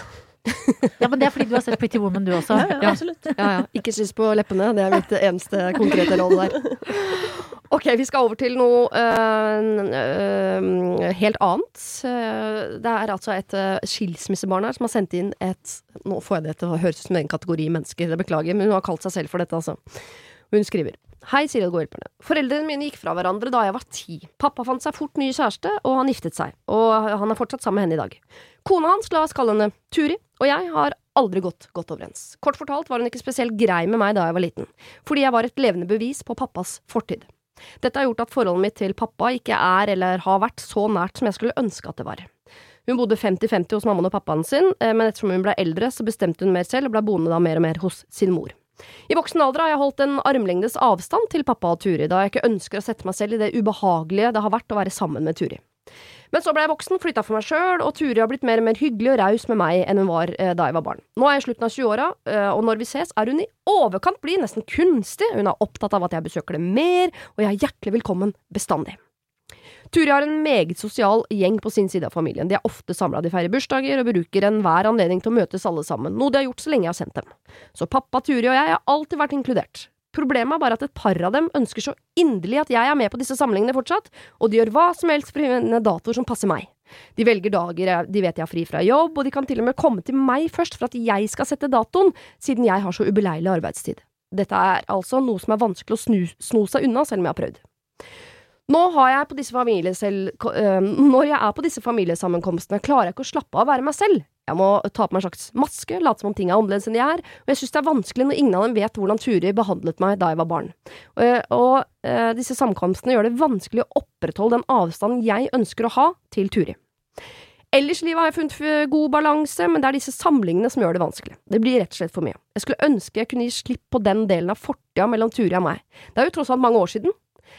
Ja, men det er fordi du har sett Pretty Woman, du også. Ja. absolutt. Ja, ja. Ikke kyss på leppene. Det er mitt eneste konkrete råd der. Ok, vi skal over til noe øh, øh, helt annet. Eh, Det er altså et skilsmissebarn her som har sendt inn et Nå får jeg det til å høres ut som en kategori mennesker, det beklager, men hun har kalt seg selv for dette, altså. Hun skriver Hei, Siri og hjelperne. Foreldrene mine gikk fra hverandre da jeg var ti. Pappa fant seg fort ny kjæreste, og han giftet seg. Og han er fortsatt sammen med henne i dag. Kona hans, la oss kalle henne Turi, og jeg har aldri gått godt overens. Kort fortalt var hun ikke spesielt grei med meg da jeg var liten, fordi jeg var et levende bevis på pappas fortid. Dette har gjort at forholdet mitt til pappa ikke er eller har vært så nært som jeg skulle ønske at det var. Hun bodde 50-50 hos mammaen og pappaen sin, eh, men ettersom hun ble eldre, så bestemte hun mer selv og ble boende da mer og mer hos sin mor. I voksen alder har jeg holdt en armlengdes avstand til pappa og Turi, da jeg ikke ønsker å sette meg selv i det ubehagelige det har vært å være sammen med Turi. Men så ble jeg voksen, flytta for meg sjøl, og Turi har blitt mer og mer hyggelig og raus med meg enn hun var eh, da jeg var barn. Nå er jeg i slutten av 20-åra, eh, og når vi ses er hun i overkant blid, nesten kunstig, hun er opptatt av at jeg besøker det mer, og jeg er hjertelig velkommen bestandig. Turi har en meget sosial gjeng på sin side av familien. De er ofte samla, de feirer bursdager og bruker enhver anledning til å møtes alle sammen, noe de har gjort så lenge jeg har sendt dem. Så pappa, Turi og jeg har alltid vært inkludert. Problemet er bare at et par av dem ønsker så inderlig at jeg er med på disse samlingene fortsatt, og de gjør hva som helst for å finne datoer som passer meg. De velger dager de vet jeg har fri fra jobb, og de kan til og med komme til meg først for at jeg skal sette datoen, siden jeg har så ubeleilig arbeidstid. Dette er altså noe som er vanskelig å snu, sno seg unna, selv om jeg har prøvd. Jeg når jeg er på disse familiesammenkomstene, klarer jeg ikke å slappe av å være meg selv. Jeg må ta på meg en slags maske, late som om ting er annerledes enn de er, og jeg synes det er vanskelig når ingen av dem vet hvordan Turi behandlet meg da jeg var barn. Og, og øh, disse samkomstene gjør det vanskelig å opprettholde den avstanden jeg ønsker å ha til Turi. Ellers i livet har jeg funnet god balanse, men det er disse samlingene som gjør det vanskelig. Det blir rett og slett for mye. Jeg skulle ønske jeg kunne gi slipp på den delen av fortida mellom Turi og meg. Det er jo tross alt mange år siden,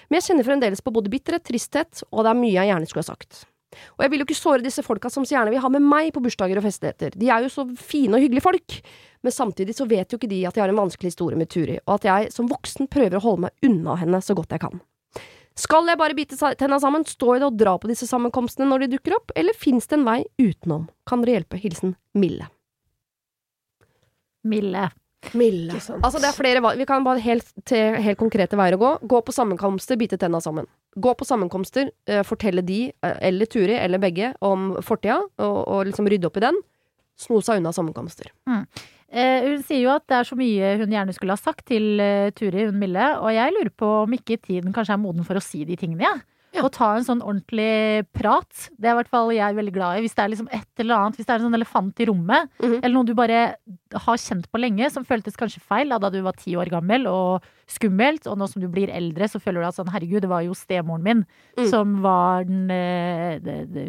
men jeg kjenner fremdeles på både bitterhet, tristhet, og det er mye jeg gjerne skulle ha sagt. Og jeg vil jo ikke såre disse folka som så gjerne vil ha med meg på bursdager og festligheter. De er jo så fine og hyggelige folk. Men samtidig så vet jo ikke de at jeg har en vanskelig historie med Turi, og at jeg som voksen prøver å holde meg unna henne så godt jeg kan. Skal jeg bare bite tenna sammen, stå i det og dra på disse sammenkomstene når de dukker opp, eller fins det en vei utenom? Kan dere hjelpe? Hilsen Mille. Mille. Mille. Sant. Altså, det er flere valg. Vi kan bare helt, til helt konkrete veier å gå. Gå på sammenkomster, bite tenna sammen. Gå på sammenkomster, eh, fortelle de, eh, eller Turi, eller begge, om fortida, og, og liksom rydde opp i den. Sno seg unna sammenkomster. Eh, hun sier jo at det er så mye hun gjerne skulle ha sagt til eh, Turi, hun Mille, og jeg lurer på om ikke tiden kanskje er moden for å si de tingene, ja. Ja. Og ta en sånn ordentlig prat. Det er i hvert fall jeg veldig glad i. Hvis det er liksom et eller annet, hvis det er en sånn elefant i rommet, Mhm. eller noe du bare har kjent på lenge, som føltes kanskje feil da, du var ti år gammel og skummelt, og nå som du blir eldre, så føler du at sånn herregud, det var jo stemoren min Mm. som var den eh,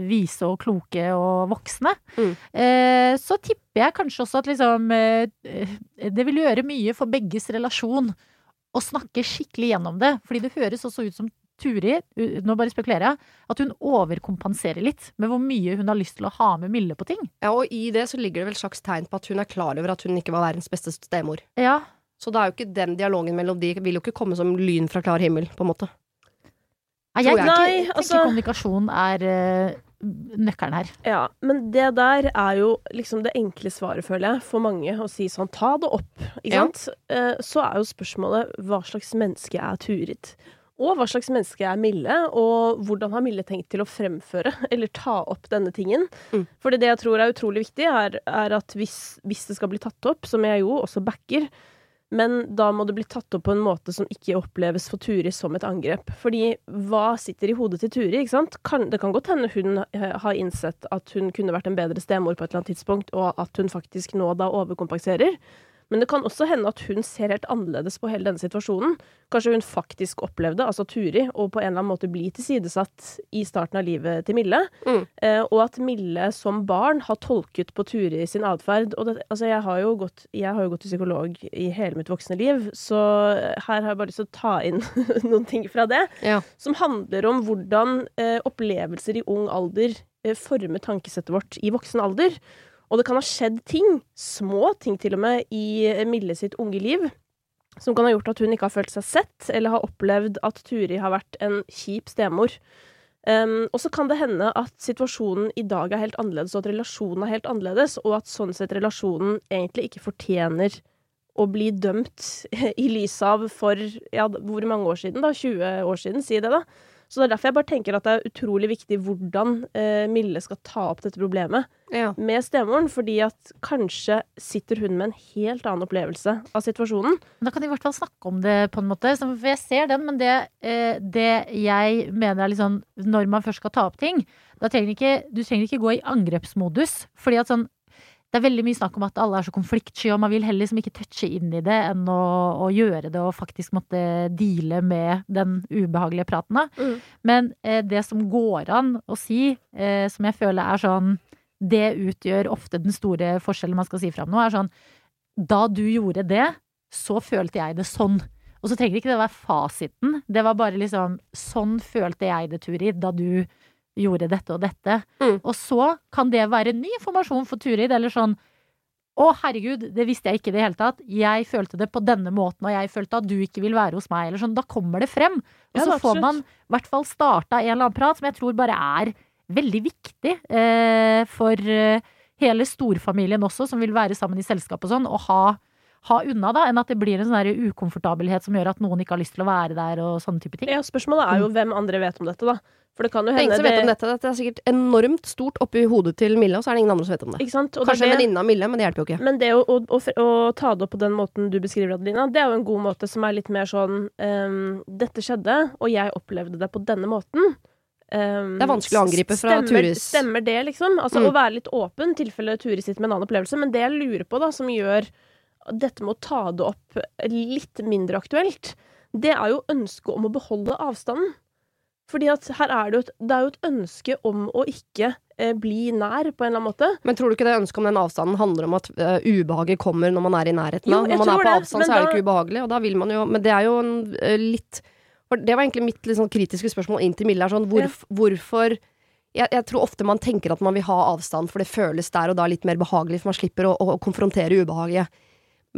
vise og kloke og voksne. Mm. Eh, så tipper jeg kanskje også at liksom eh, Det vil gjøre mye for begges relasjon å snakke skikkelig gjennom det. Fordi det høres også ut som Turi, nå bare spekulerer jeg, at hun overkompenserer litt med hvor mye hun har lyst til å ha med Mille på ting. Ja, og i det så ligger det vel slags tegn på at hun er klar over at hun ikke var verdens beste stemor. Ja, Så det er jo ikke den dialogen mellom de vil jo ikke komme som lyn fra klar himmel, på en måte. Nei, Tror jeg jeg tenker, Nei, tenker altså- kommunikasjon er uh, nøkkelen her. Ja, men det der er jo liksom det enkle svaret, føler jeg, for mange. Å si sånn ta det opp, ikke Ja. sant. Uh, Så er jo spørsmålet hva slags menneske er Turid? Og hva slags menneske er Mille, og hvordan har Mille tenkt til å fremføre eller ta opp denne tingen? Mm. Fordi det jeg tror er utrolig viktig, er, er at hvis, hvis det skal bli tatt opp, som jeg jo også backer, men da må det bli tatt opp på en måte som ikke oppleves for Turi som et angrep. Fordi hva sitter i hodet til Turi? ikke sant? Kan, det kan godt hende hun eh, har innsett at hun kunne vært en bedre stemor på et eller annet tidspunkt, og at hun faktisk nå da overkompenserer. Men det kan også hende at hun ser helt annerledes på hele denne situasjonen. Kanskje hun faktisk opplevde, altså Turi, å på en eller annen måte bli tilsidesatt i starten av livet til Mille. Mm. Eh, og at Mille som barn har tolket på Turi sin atferd. Og det, altså jeg, har jo gått, jeg har jo gått til psykolog i hele mitt voksne liv, så her har jeg bare lyst til å ta inn noen ting fra det. Ja. Som handler om hvordan eh, opplevelser i ung alder eh, former tankesettet vårt i voksen alder. Og det kan ha skjedd ting, små ting til og med, i Mille sitt unge liv, som kan ha gjort at hun ikke har følt seg sett, eller har opplevd at Turi har vært en kjip stemor. Um, og så kan det hende at situasjonen i dag er helt annerledes, og at relasjonen er helt annerledes, og at sånn sett relasjonen egentlig ikke fortjener å bli dømt i lys av for ja, hvor mange år siden, da? 20 år siden, si det, da. Så det er derfor jeg bare tenker at det er utrolig viktig hvordan eh, Mille skal ta opp dette problemet Ja. med stemoren, fordi at kanskje sitter hun med en helt annen opplevelse av situasjonen. Da kan de i hvert fall snakke om det på en måte. For jeg ser den, men det, eh, det jeg mener er litt sånn Når man først skal ta opp ting, da trenger ikke, du trenger ikke gå i angrepsmodus. Fordi at sånn det er veldig mye snakk om at alle er så konfliktsky, og man vil heller liksom ikke touche inn i det enn å, å gjøre det og faktisk måtte deale med den ubehagelige praten. Mm. Men eh, det som går an å si, eh, som jeg føler er sånn Det utgjør ofte den store forskjellen man skal si fram nå, er sånn Da du gjorde det, så følte jeg det sånn. Og så trenger ikke det å være fasiten. Det var bare liksom Sånn følte jeg det, Turid, da du gjorde dette og dette. Mm. Og så kan det være ny informasjon for Turid, eller sånn å, herregud, det visste jeg ikke i det hele tatt. Jeg følte det på denne måten, og jeg følte at du ikke vil være hos meg. Eller sånn. Da kommer det frem. Og Ja, så får man i hvert fall starta en eller annen prat som jeg tror bare er veldig viktig eh, for eh, hele storfamilien også, som vil være sammen i selskap og sånn, å ha, ha unna, da, enn at det blir en sånn ukomfortabelhet som gjør at noen ikke har lyst til å være der, og sånne type ting. Ja, spørsmålet er jo hvem andre vet om dette, da. For det kan jo Det er hende ingen som vet om dette. Dette er sikkert enormt stort oppi hodet til Mille, og så er det ingen andre som vet om det. Ikke sant? Og Kanskje en det- venninne av Mille, men det hjelper jo ikke. Men det å, å, å, å ta det opp på den måten du beskriver, Adelina, det er jo en god måte som er litt mer sånn um, Dette skjedde, og jeg opplevde det på denne måten. Um, Det er vanskelig å angripe fra stemmer, Turis. Stemmer det, liksom? Altså Mm. å være litt åpen, i tilfelle Turi sitter med en annen opplevelse. Men det jeg lurer på, da, som gjør dette med å ta det opp litt mindre aktuelt, det er jo ønsket om å beholde avstanden. Fordi at her er det jo et, det er jo et ønske om å ikke eh, bli nær, på en eller annen måte. Men tror du ikke det ønsket om den avstanden handler om at eh, ubehaget kommer når man er i nærheten? Jo, Når man er på det, avstand, så er det ikke ubehagelig, og da vil man jo Men det er jo en eh, litt for Det var egentlig mitt litt sånn kritiske spørsmål inn til Mille. Er sånn, hvorf, Hvorfor jeg, jeg tror ofte man tenker at man vil ha avstand, for det føles der og da litt mer behagelig, for man slipper å, å konfrontere ubehaget.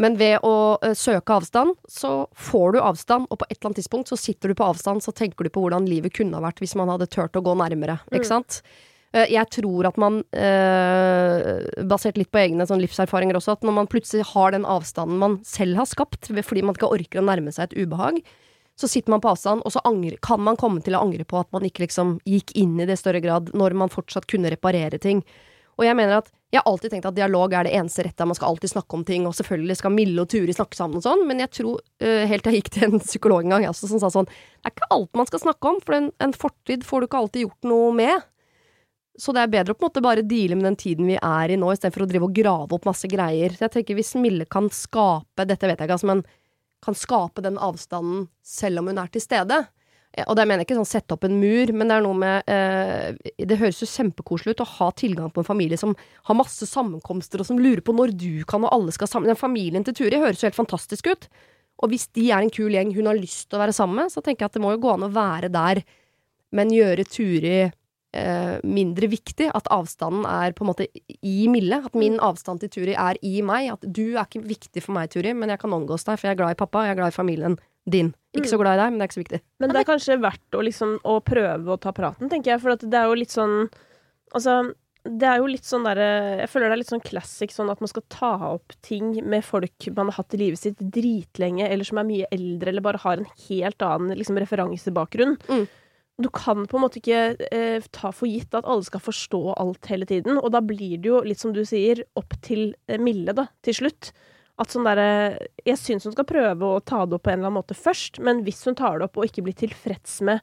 Men ved å eh, søke avstand, så får du avstand, og på et eller annet tidspunkt så sitter du på avstand, så tenker du på hvordan livet kunne ha vært hvis man hadde turt å gå nærmere, Mm. ikke sant? Eh, Jeg tror at man, eh, basert litt på egne sånn livserfaringer også, at når man plutselig har den avstanden man selv har skapt, fordi man ikke orker å nærme seg et ubehag, så sitter man på avstand, og så angre, kan man komme til å angre på at man ikke liksom gikk inn i det i større grad, når man fortsatt kunne reparere ting. Og jeg mener at jeg har alltid tenkt at dialog er det eneste rette, man skal alltid snakke om ting, og selvfølgelig skal Mille og Turi snakke sammen og sånn, men jeg tror, uh, helt til jeg gikk til en psykolog en gang, jeg også, som sa sånn, det er ikke alt man skal snakke om, for en, en fortid får du ikke alltid gjort noe med. Så det er bedre å på en måte bare deale med den tiden vi er i nå, istedenfor å drive og grave opp masse greier. Så jeg tenker hvis Mille kan skape, dette vet jeg ikke, altså, men kan skape den avstanden selv om hun er til stede. Eh, Og det mener jeg ikke sånn sette opp en mur, men det er noe med eh, Det høres jo kjempekoselig ut å ha tilgang på en familie som har masse sammenkomster, og som lurer på når du kan, og alle skal sammen. Den familien til Turi høres jo helt fantastisk ut. Og hvis de er en kul gjeng hun har lyst til å være sammen med, så tenker jeg at det må jo gå an å være der, men gjøre Turi eh, mindre viktig. At avstanden er på en måte i Mille. At min avstand til Turi er i meg. At du er ikke viktig for meg, Turi, men jeg kan omgås deg, for jeg er glad i pappa, jeg er glad i familien din. Ikke så glad i deg, men det er ikke så viktig. Men det er kanskje verdt å liksom å prøve å ta praten, tenker jeg. For at det er jo litt sånn Altså, det er jo litt sånn derre Jeg føler det er litt sånn classic sånn at man skal ta opp ting med folk man har hatt i livet sitt dritlenge, eller som er mye eldre, eller bare har en helt annen liksom, referansebakgrunn. Mm. Du kan på en måte ikke eh, ta for gitt at alle skal forstå alt hele tiden. Og da blir det jo, litt som du sier, opp til eh, Mille, da, til slutt. At sånn derre Jeg syns hun skal prøve å ta det opp på en eller annen måte først, men hvis hun tar det opp og ikke blir tilfreds med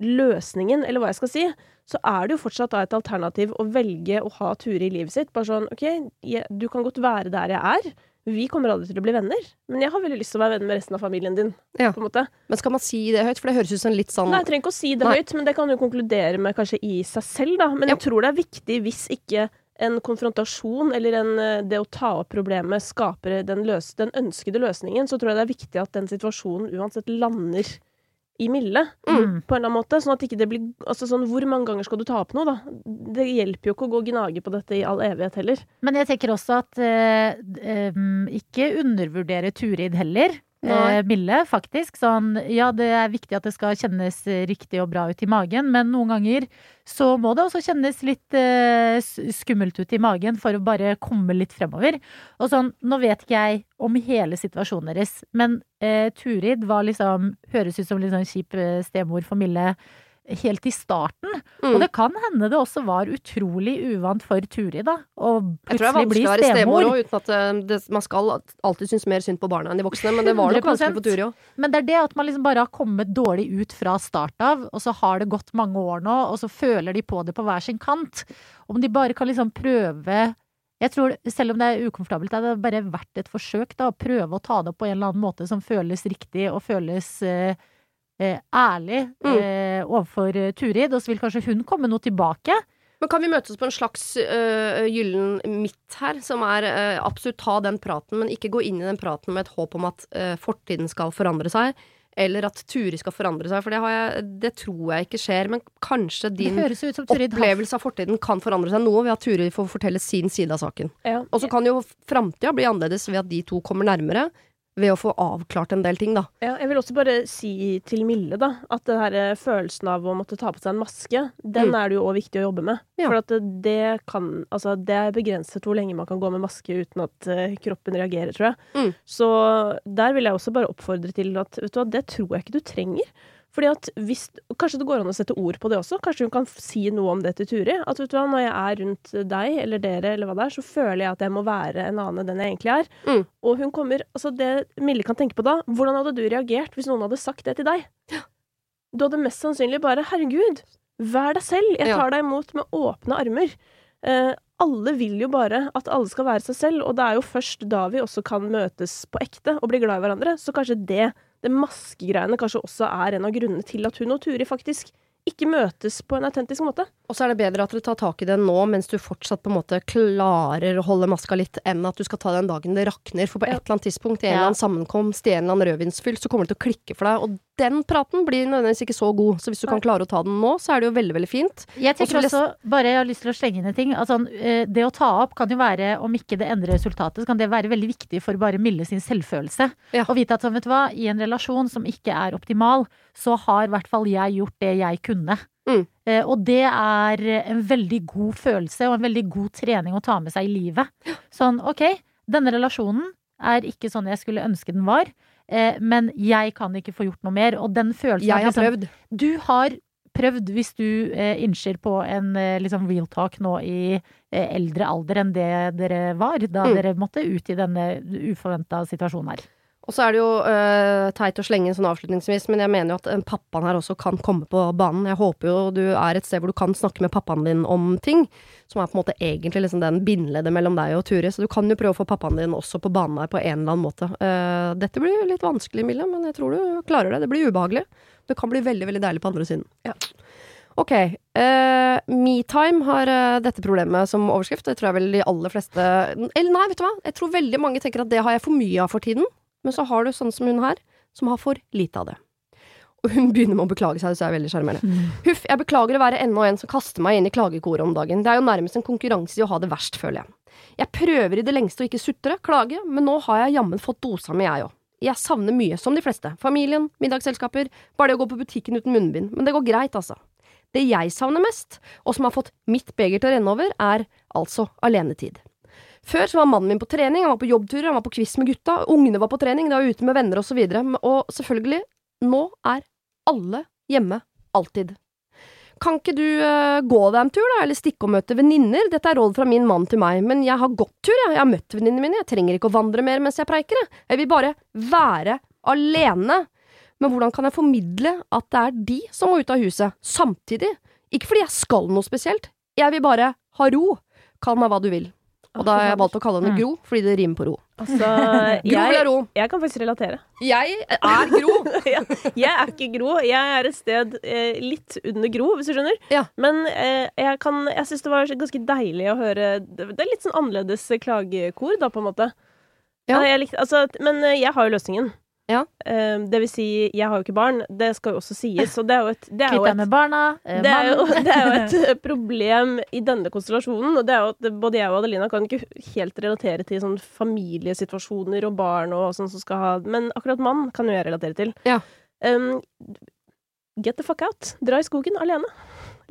løsningen, eller hva jeg skal si, så er det jo fortsatt da et alternativ å velge å ha Ture i livet sitt. Bare sånn OK, jeg, du kan godt være der jeg er. vi kommer aldri til å bli venner, men jeg har veldig lyst til å være venn med resten av familien din. Ja. på en måte. Men skal man si det høyt? For det høres ut som litt sånn Nei, jeg trenger ikke å si det Nei. høyt, men det kan du konkludere med kanskje i seg selv, da. Men Ja. jeg tror det er viktig hvis ikke en konfrontasjon eller en, eh, det å ta opp problemet skaper den, løs, den ønskede løsningen, så tror jeg det er viktig at den situasjonen uansett lander i milde. Mm. På en eller annen måte, sånn at ikke det blir altså sånn, Hvor mange ganger skal du ta opp noe, da? Det hjelper jo ikke å gå og gnage på dette i all evighet heller. Men jeg tenker også at eh, eh, ikke undervurdere Turid heller. Eh, Mille, faktisk. Sånn, ja, det er viktig at det skal kjennes riktig og bra ut i magen, men noen ganger så må det også kjennes litt eh, skummelt ut i magen for å bare komme litt fremover. Og sånn, nå vet ikke jeg om hele situasjonen deres, men eh, Turid var liksom Høres ut som litt sånn kjip eh, stemor for Mille helt i starten. Mm. Og det kan hende det også var utrolig uvant for Turid, da. Å Jeg tror det er plutselig vanskelig å være stemor stemor. òg, uten at eh, det, man skal alltid synes mer synd på barna enn de voksne. Men det var nok 100%. vanskelig på Turi òg. Men det er det at man liksom bare har kommet dårlig ut fra start av, og så har det gått mange år nå, og så føler de på det på hver sin kant. Om de bare kan liksom prøve jeg tror, Selv om det er ukomfortabelt, er det bare verdt et forsøk. da, Å prøve å ta det opp på en eller annen måte som føles riktig og føles eh, ærlig Mm. eh, overfor eh, Turid. Og så vil kanskje hun komme noe tilbake. Men kan vi møtes på en slags øh, gyllen midt her, som er øh, absolutt ta den praten, men ikke gå inn i den praten med et håp om at øh, fortiden skal forandre seg, eller at Turi skal forandre seg, for det, har jeg, det tror jeg ikke skjer. Men kanskje din opplevelse av fortiden kan forandre seg noe ved at Turi får fortelle sin side av saken. Ja. Og så kan jo framtida bli annerledes ved at de to kommer nærmere, ved å få avklart en del ting, da. Ja, jeg vil også bare si til Mille da, at den her eh, følelsen av å måtte ta på seg en maske, den Mm. er det jo òg viktig å jobbe med. Ja. For at det, det kan Altså, det er begrenset hvor lenge man kan gå med maske uten at eh, kroppen reagerer, tror jeg. Mm. Så der vil jeg også bare oppfordre til at vet du hva, det tror jeg ikke du trenger. Fordi at hvis, Kanskje det går an å sette ord på det også. Kanskje hun kan si noe om det til Turi. At vet du hva, når jeg er rundt deg eller dere, eller hva det er, så føler jeg at jeg må være en annen enn den jeg egentlig er. Mm. Og hun kommer Altså, det Mille kan tenke på da, hvordan hadde du reagert hvis noen hadde sagt det til deg? Du hadde mest sannsynlig bare 'herregud, vær deg selv, jeg Ja. tar deg imot med åpne armer'. Eh, alle vil jo bare at alle skal være seg selv, og det er jo først da vi også kan møtes på ekte og bli glad i hverandre. Så kanskje det, det maskegreiene, kanskje også er en av grunnene til at hun og Turi faktisk ikke møtes på en autentisk måte. Og så er det bedre at du tar tak i det nå, mens du fortsatt på en måte klarer å holde maska litt, enn at du skal ta den dagen det rakner. For på et eller annet tidspunkt, i en eller annen sammenkomst, i en eller annen rødvinsfyll, så kommer det til å klikke for deg. Og den praten blir nødvendigvis ikke så god. Så hvis du kan klare å ta den nå, så er det jo veldig, veldig fint. Jeg tenker også, bare jeg har lyst til å slenge inn en ting. Altså, eh, det å ta opp kan jo være, om ikke det endrer resultatet, så kan det være veldig viktig for bare Mille sin selvfølelse. Ja. Å vite at sånn, vet du hva, i en relasjon som ikke er optimal, så har i hvert fall jeg gjort det jeg kunne. Mm. Eh, og det er en veldig god følelse og en veldig god trening å ta med seg i livet. Sånn, ok, denne relasjonen er ikke sånn jeg skulle ønske den var, eh, men jeg kan ikke få gjort noe mer. Og den følelsen Jeg har prøvd. liksom- du har prøvd, hvis du eh, innser på en liksom real talk nå i eldre alder enn det dere var, da Mm. dere måtte ut i denne uforventa situasjonen her. Og så er det jo uh, teit å slenge sånn avslutningsvis, men jeg mener jo at pappaen her også kan komme på banen. Jeg håper jo du er et sted hvor du kan snakke med pappaen din om ting, som er på en måte egentlig liksom den bindeleddet mellom deg og Ture. Så du kan jo prøve å få pappaen din også på banen her på en eller annen måte. Uh, dette blir litt vanskelig, Mille, men jeg tror du klarer det. Det blir ubehagelig. Det kan bli veldig, veldig deilig på andre siden. Ja. Ok. Uh, Metime har uh, dette problemet som overskrift. Det tror jeg vel de aller fleste Eller nei, vet du hva? Jeg tror veldig mange tenker at det har jeg for mye av for tiden. Men så har du sånn som hun her, som har for lite av det. Og hun begynner med å beklage seg, så er veldig sjarmerende. Huff, jeg beklager å være enda en som kaster meg inn i klagekoret om dagen. Det er jo nærmest en konkurranse i å ha det verst, føler jeg. Jeg prøver i det lengste å ikke sutre, klage, men nå har jeg jammen fått dosa mi, jeg òg. Jeg savner mye, som de fleste. Familien, middagsselskaper, bare det å gå på butikken uten munnbind. Men det går greit, altså. Det jeg savner mest, og som har fått mitt beger til å renne over, er altså alenetid. Før så var mannen min på trening, han var på jobbturer, han var på quiz med gutta, ungene var på trening, de var ute med venner og så og selvfølgelig, nå er alle hjemme, alltid. Kan ikke du uh, gå deg en tur, da, eller stikke og møte venninner? Dette er råd fra min mann til meg, men jeg har gått tur, jeg. Jeg har møtt venninnene mine, jeg trenger ikke å vandre mer mens jeg preiker, jeg. Jeg vil bare være alene. Men hvordan kan jeg formidle at det er de som må ut av huset, samtidig? Ikke fordi jeg skal noe spesielt, jeg vil bare ha ro. Kall meg hva du vil. Og da har jeg valgt å kalle henne Mm. Gro, fordi det rimer på ro. Altså, Gro eller ro? jeg kan faktisk relatere. Jeg er Gro! jeg er ikke Gro. Jeg er et sted eh, litt under Gro, hvis du skjønner. Ja. Men eh, jeg, kan- jeg syns det var ganske deilig å høre Det er litt sånn annerledes klagekor, da, på en måte. Ja. jeg likte, altså, men eh, jeg har jo løsningen. Ja. Eh, det vil si, jeg har jo ikke barn. Det skal jo også sies. Og det er jo et, det er jo et med barna. eh, det er, jo, det er jo et eh, problem i denne konstellasjonen. Og det er jo at både jeg og Adelina kan ikke helt relatere til sånn familiesituasjoner og barn og sånn som skal ha Men akkurat mann kan jo jeg relatere til. Ja. Um, get the fuck out. Dra i skogen alene.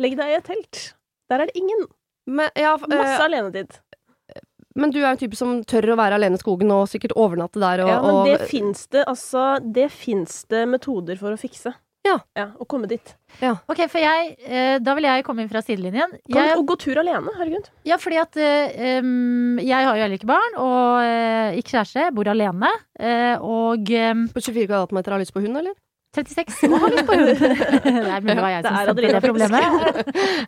Legg deg i et telt. Der er det ingen. Men, ja, Masse eh, alenetid. Men du er en type som tør å være alene i skogen og sikkert overnatte der og, Ja, men det og fins det altså Det fins det metoder for å fikse. Ja. Å komme dit. Ok, for jeg eh, Da vil jeg komme inn fra sidelinjen. Kan, Jeg, og gå tur alene. Herregud. ja, fordi at eh, jeg har jo heller ikke barn, og eh, ikke kjæreste. Bor alene. eh, og På 24 kvadratmeter har lyst på hund, eller? 36 og har lyst på hund. det er mulig det var jeg Det som er sendte det problemet.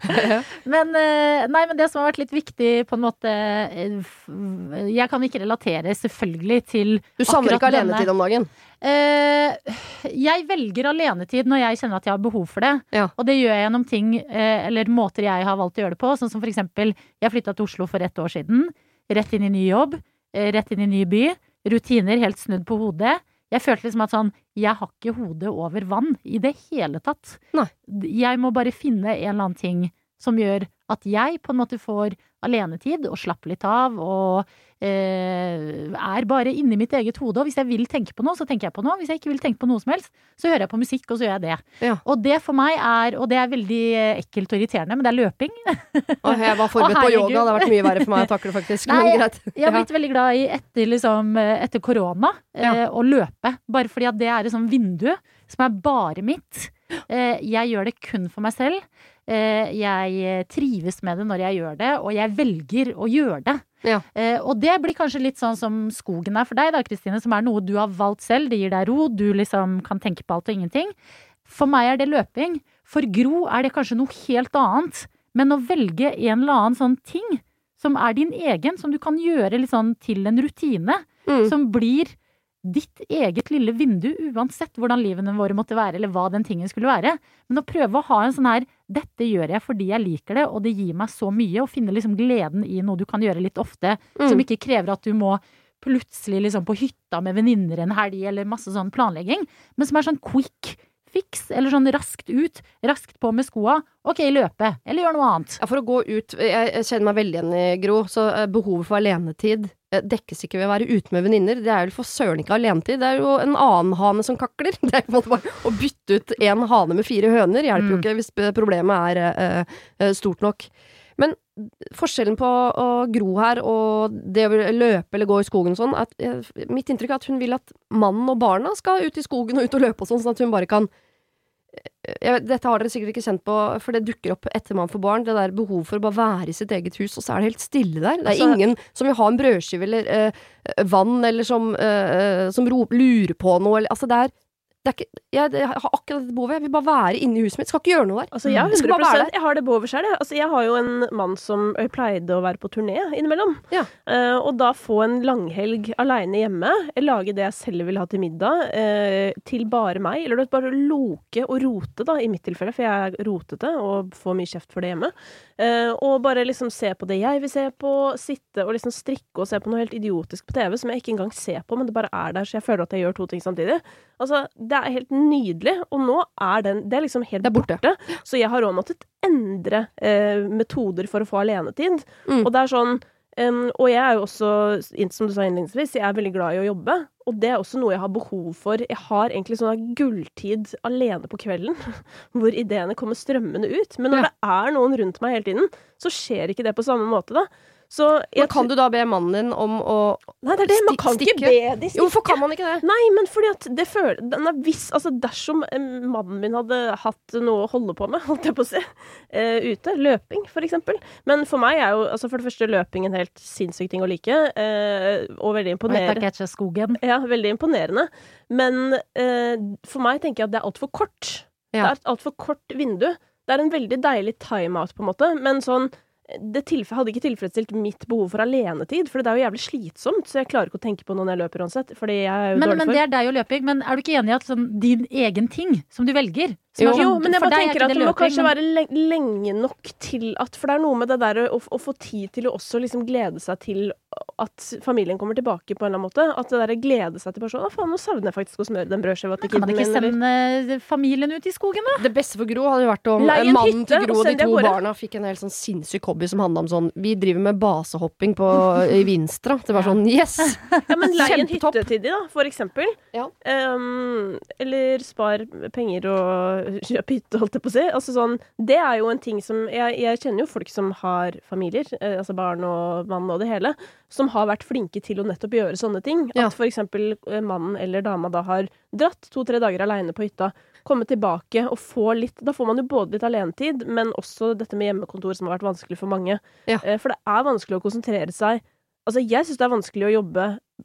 Men, eh, nei, men det som har vært litt viktig, på en måte eh, Jeg kan ikke relatere selvfølgelig til Du savner ikke alenetid om dagen? Eh, jeg velger alenetid når jeg kjenner at jeg har behov for det. Ja. Og det gjør jeg gjennom ting, eller måter jeg har valgt å gjøre det på. Sånn som for eksempel, jeg flytta til Oslo for ett år siden. Rett inn i ny jobb. Rett inn i ny by. Rutiner helt snudd på hodet. Jeg følte liksom at sånn, jeg har ikke hodet over vann i det hele tatt. Nei. Jeg må bare finne en eller annen ting som gjør at jeg på en måte får alenetid og slapper litt av og eh, er bare inni mitt eget hode. Og hvis jeg vil tenke på noe, så tenker jeg på noe. Hvis jeg ikke vil tenke på noe som helst, så hører jeg på musikk, og så gjør jeg det. Ja. Og det for meg er, og det er veldig eh, ekkelt og irriterende, men det er løping. Å, jeg var forberedt på yoga, det har vært mye verre for meg å takle, faktisk. Nei, Men greit. Jeg har blitt veldig glad i etter, liksom, eh, etter korona eh, å løpe. Bare fordi at det er et sånt vindu som er bare mitt. Eh, jeg gjør det kun for meg selv. Eh, jeg eh, trives med det når jeg gjør det, og jeg velger å gjøre det. Ja. Eh, og det blir kanskje litt sånn som skogen er for deg, da, Kristine, som er noe du har valgt selv. Det gir deg ro, du liksom kan tenke på alt og ingenting. For meg er det løping. For Gro er det kanskje noe helt annet. Men å velge en eller annen sånn ting som er din egen, som du kan gjøre litt sånn til en rutine, Mm. som blir ditt eget lille vindu, uansett hvordan livene våre måtte være, eller hva den tingen skulle være. Men å prøve å ha en sånn her 'dette gjør jeg fordi jeg liker det, og det gir meg så mye', og finne liksom gleden i noe du kan gjøre litt ofte, som Mm. ikke krever at du må plutselig liksom på hytta med venninner en helg, eller masse sånn planlegging, men som er sånn quick fix, eller sånn raskt ut, raskt på med skoa, ok, løpe, eller gjør noe annet. Ja, for å gå ut Jeg, kjenner meg veldig igjen i Gro, så eh, behovet for alenetid dekkes ikke ved å være ute med venninner. Det er jo for søren ikke alenetid. Det er jo en annen hane som kakler. Det er måte bare å bytte ut en hane med fire høner hjelper jo Mm. ikke hvis eh, problemet er eh, eh, stort nok. Men forskjellen på å Gro her og det å løpe eller gå i skogen og sånn, at, eh, mitt inntrykk er at hun vil at mannen og barna skal ut i skogen og ut og løpe og sånn, sånn at hun bare kan eh, jeg dette har dere sikkert ikke kjent på, for det dukker opp etter man får barn. Det der behovet for å bare være i sitt eget hus, og så er det helt stille der. Det er Altså- ingen som vil ha en brødskive eller eh, vann, eller som, eh, som ro, lurer på noe, eller Altså, det er ikke jeg, jeg har akkurat dette behovet. Jeg vil bare være inne i huset mitt. Skal ikke gjøre noe der. Altså, jeg, har Det skal bare være 100 jeg har det behovet sjøl. Altså, jeg har jo en mann som pleide å være på turné innimellom. Ja. Uh, og da få en langhelg aleine hjemme, lage det jeg selv vil ha til middag, uh, til bare meg. Eller du vet, bare loke og rote, da, i mitt tilfelle, for jeg er rotete og får mye kjeft for det hjemme. Uh, og bare liksom se på det jeg vil se på, sitte og liksom strikke og se på noe helt idiotisk på TV som jeg ikke engang ser på, men det bare er der, så jeg føler at jeg gjør to ting samtidig. Altså, det er helt nydelig, og nå er den Det er liksom helt er borte. borte. Så jeg har òg måttet endre eh, metoder for å få alenetid. Mm. Og det er sånn um, Og jeg er jo også, som du sa innledningsvis, jeg er veldig glad i å jobbe. Og det er også noe jeg har behov for. Jeg har egentlig sånn gulltid alene på kvelden, hvor ideene kommer strømmende ut. Men når Ja. det er noen rundt meg hele tiden, så skjer ikke det på samme måte, da. Så Men kan du da be mannen din om å Nei, det er det. Man kan stikke. ikke stikke? be de Jo, hvorfor kan man ikke det? Nei, men fordi at det føler nei, hvis, altså Dersom eh, mannen min hadde hatt noe å holde på med, holdt jeg på å si, uh, ute, løping for eksempel. Men for meg er jo altså for det første løping en helt sinnssyk ting å like, uh, og veldig imponerende. Ja, veldig imponerende. Men uh, for meg tenker jeg at det er altfor kort. Ja. Det er et altfor kort vindu. Det er en veldig deilig timeout, på en måte, men sånn det hadde ikke tilfredsstilt mitt behov for alenetid, for det er jo jævlig slitsomt, så jeg klarer ikke å tenke på noe når jeg løper uansett, fordi jeg er jo Men, dårlig men for det er deg og løping. Men er du ikke enig i at sånn, din egen ting, som du velger Jo, sånn, jo, men jeg bare er tenker at det må løping, kanskje men- være lenge nok til at For det er noe med det der å, å få tid til å også liksom glede seg til at familien kommer tilbake på en eller annen måte. At det der glede seg til personen Å, faen, nå savner jeg faktisk å smøre den brødskiva til Kan man ikke min. eller- sende familien ut i skogen, da? Det beste for Gro hadde jo vært om eh, en mannen til Gro og de to barna fikk en helt sånn sinnssyk hobby som handla om sånn Vi driver med basehopping på, i Vinstra. Det var sånn yes! Ja, men lei en hytte til de, da, for eksempel. Ja. Um, eller spar penger og kjøp hytte, holdt jeg på å si. Altså sånn, det er jo en ting som Jeg, jeg kjenner jo folk som har familier, eh, altså barn og mann og det hele, som har vært flinke til å nettopp gjøre sånne ting. Ja. At for eksempel eh, mannen eller dama da har dratt to-tre dager aleine på hytta, komme tilbake og få litt Da får man jo både litt alenetid, men også dette med hjemmekontor som har vært vanskelig for mange. Ja. Eh, For det er vanskelig å konsentrere seg Altså, jeg syns det er vanskelig å jobbe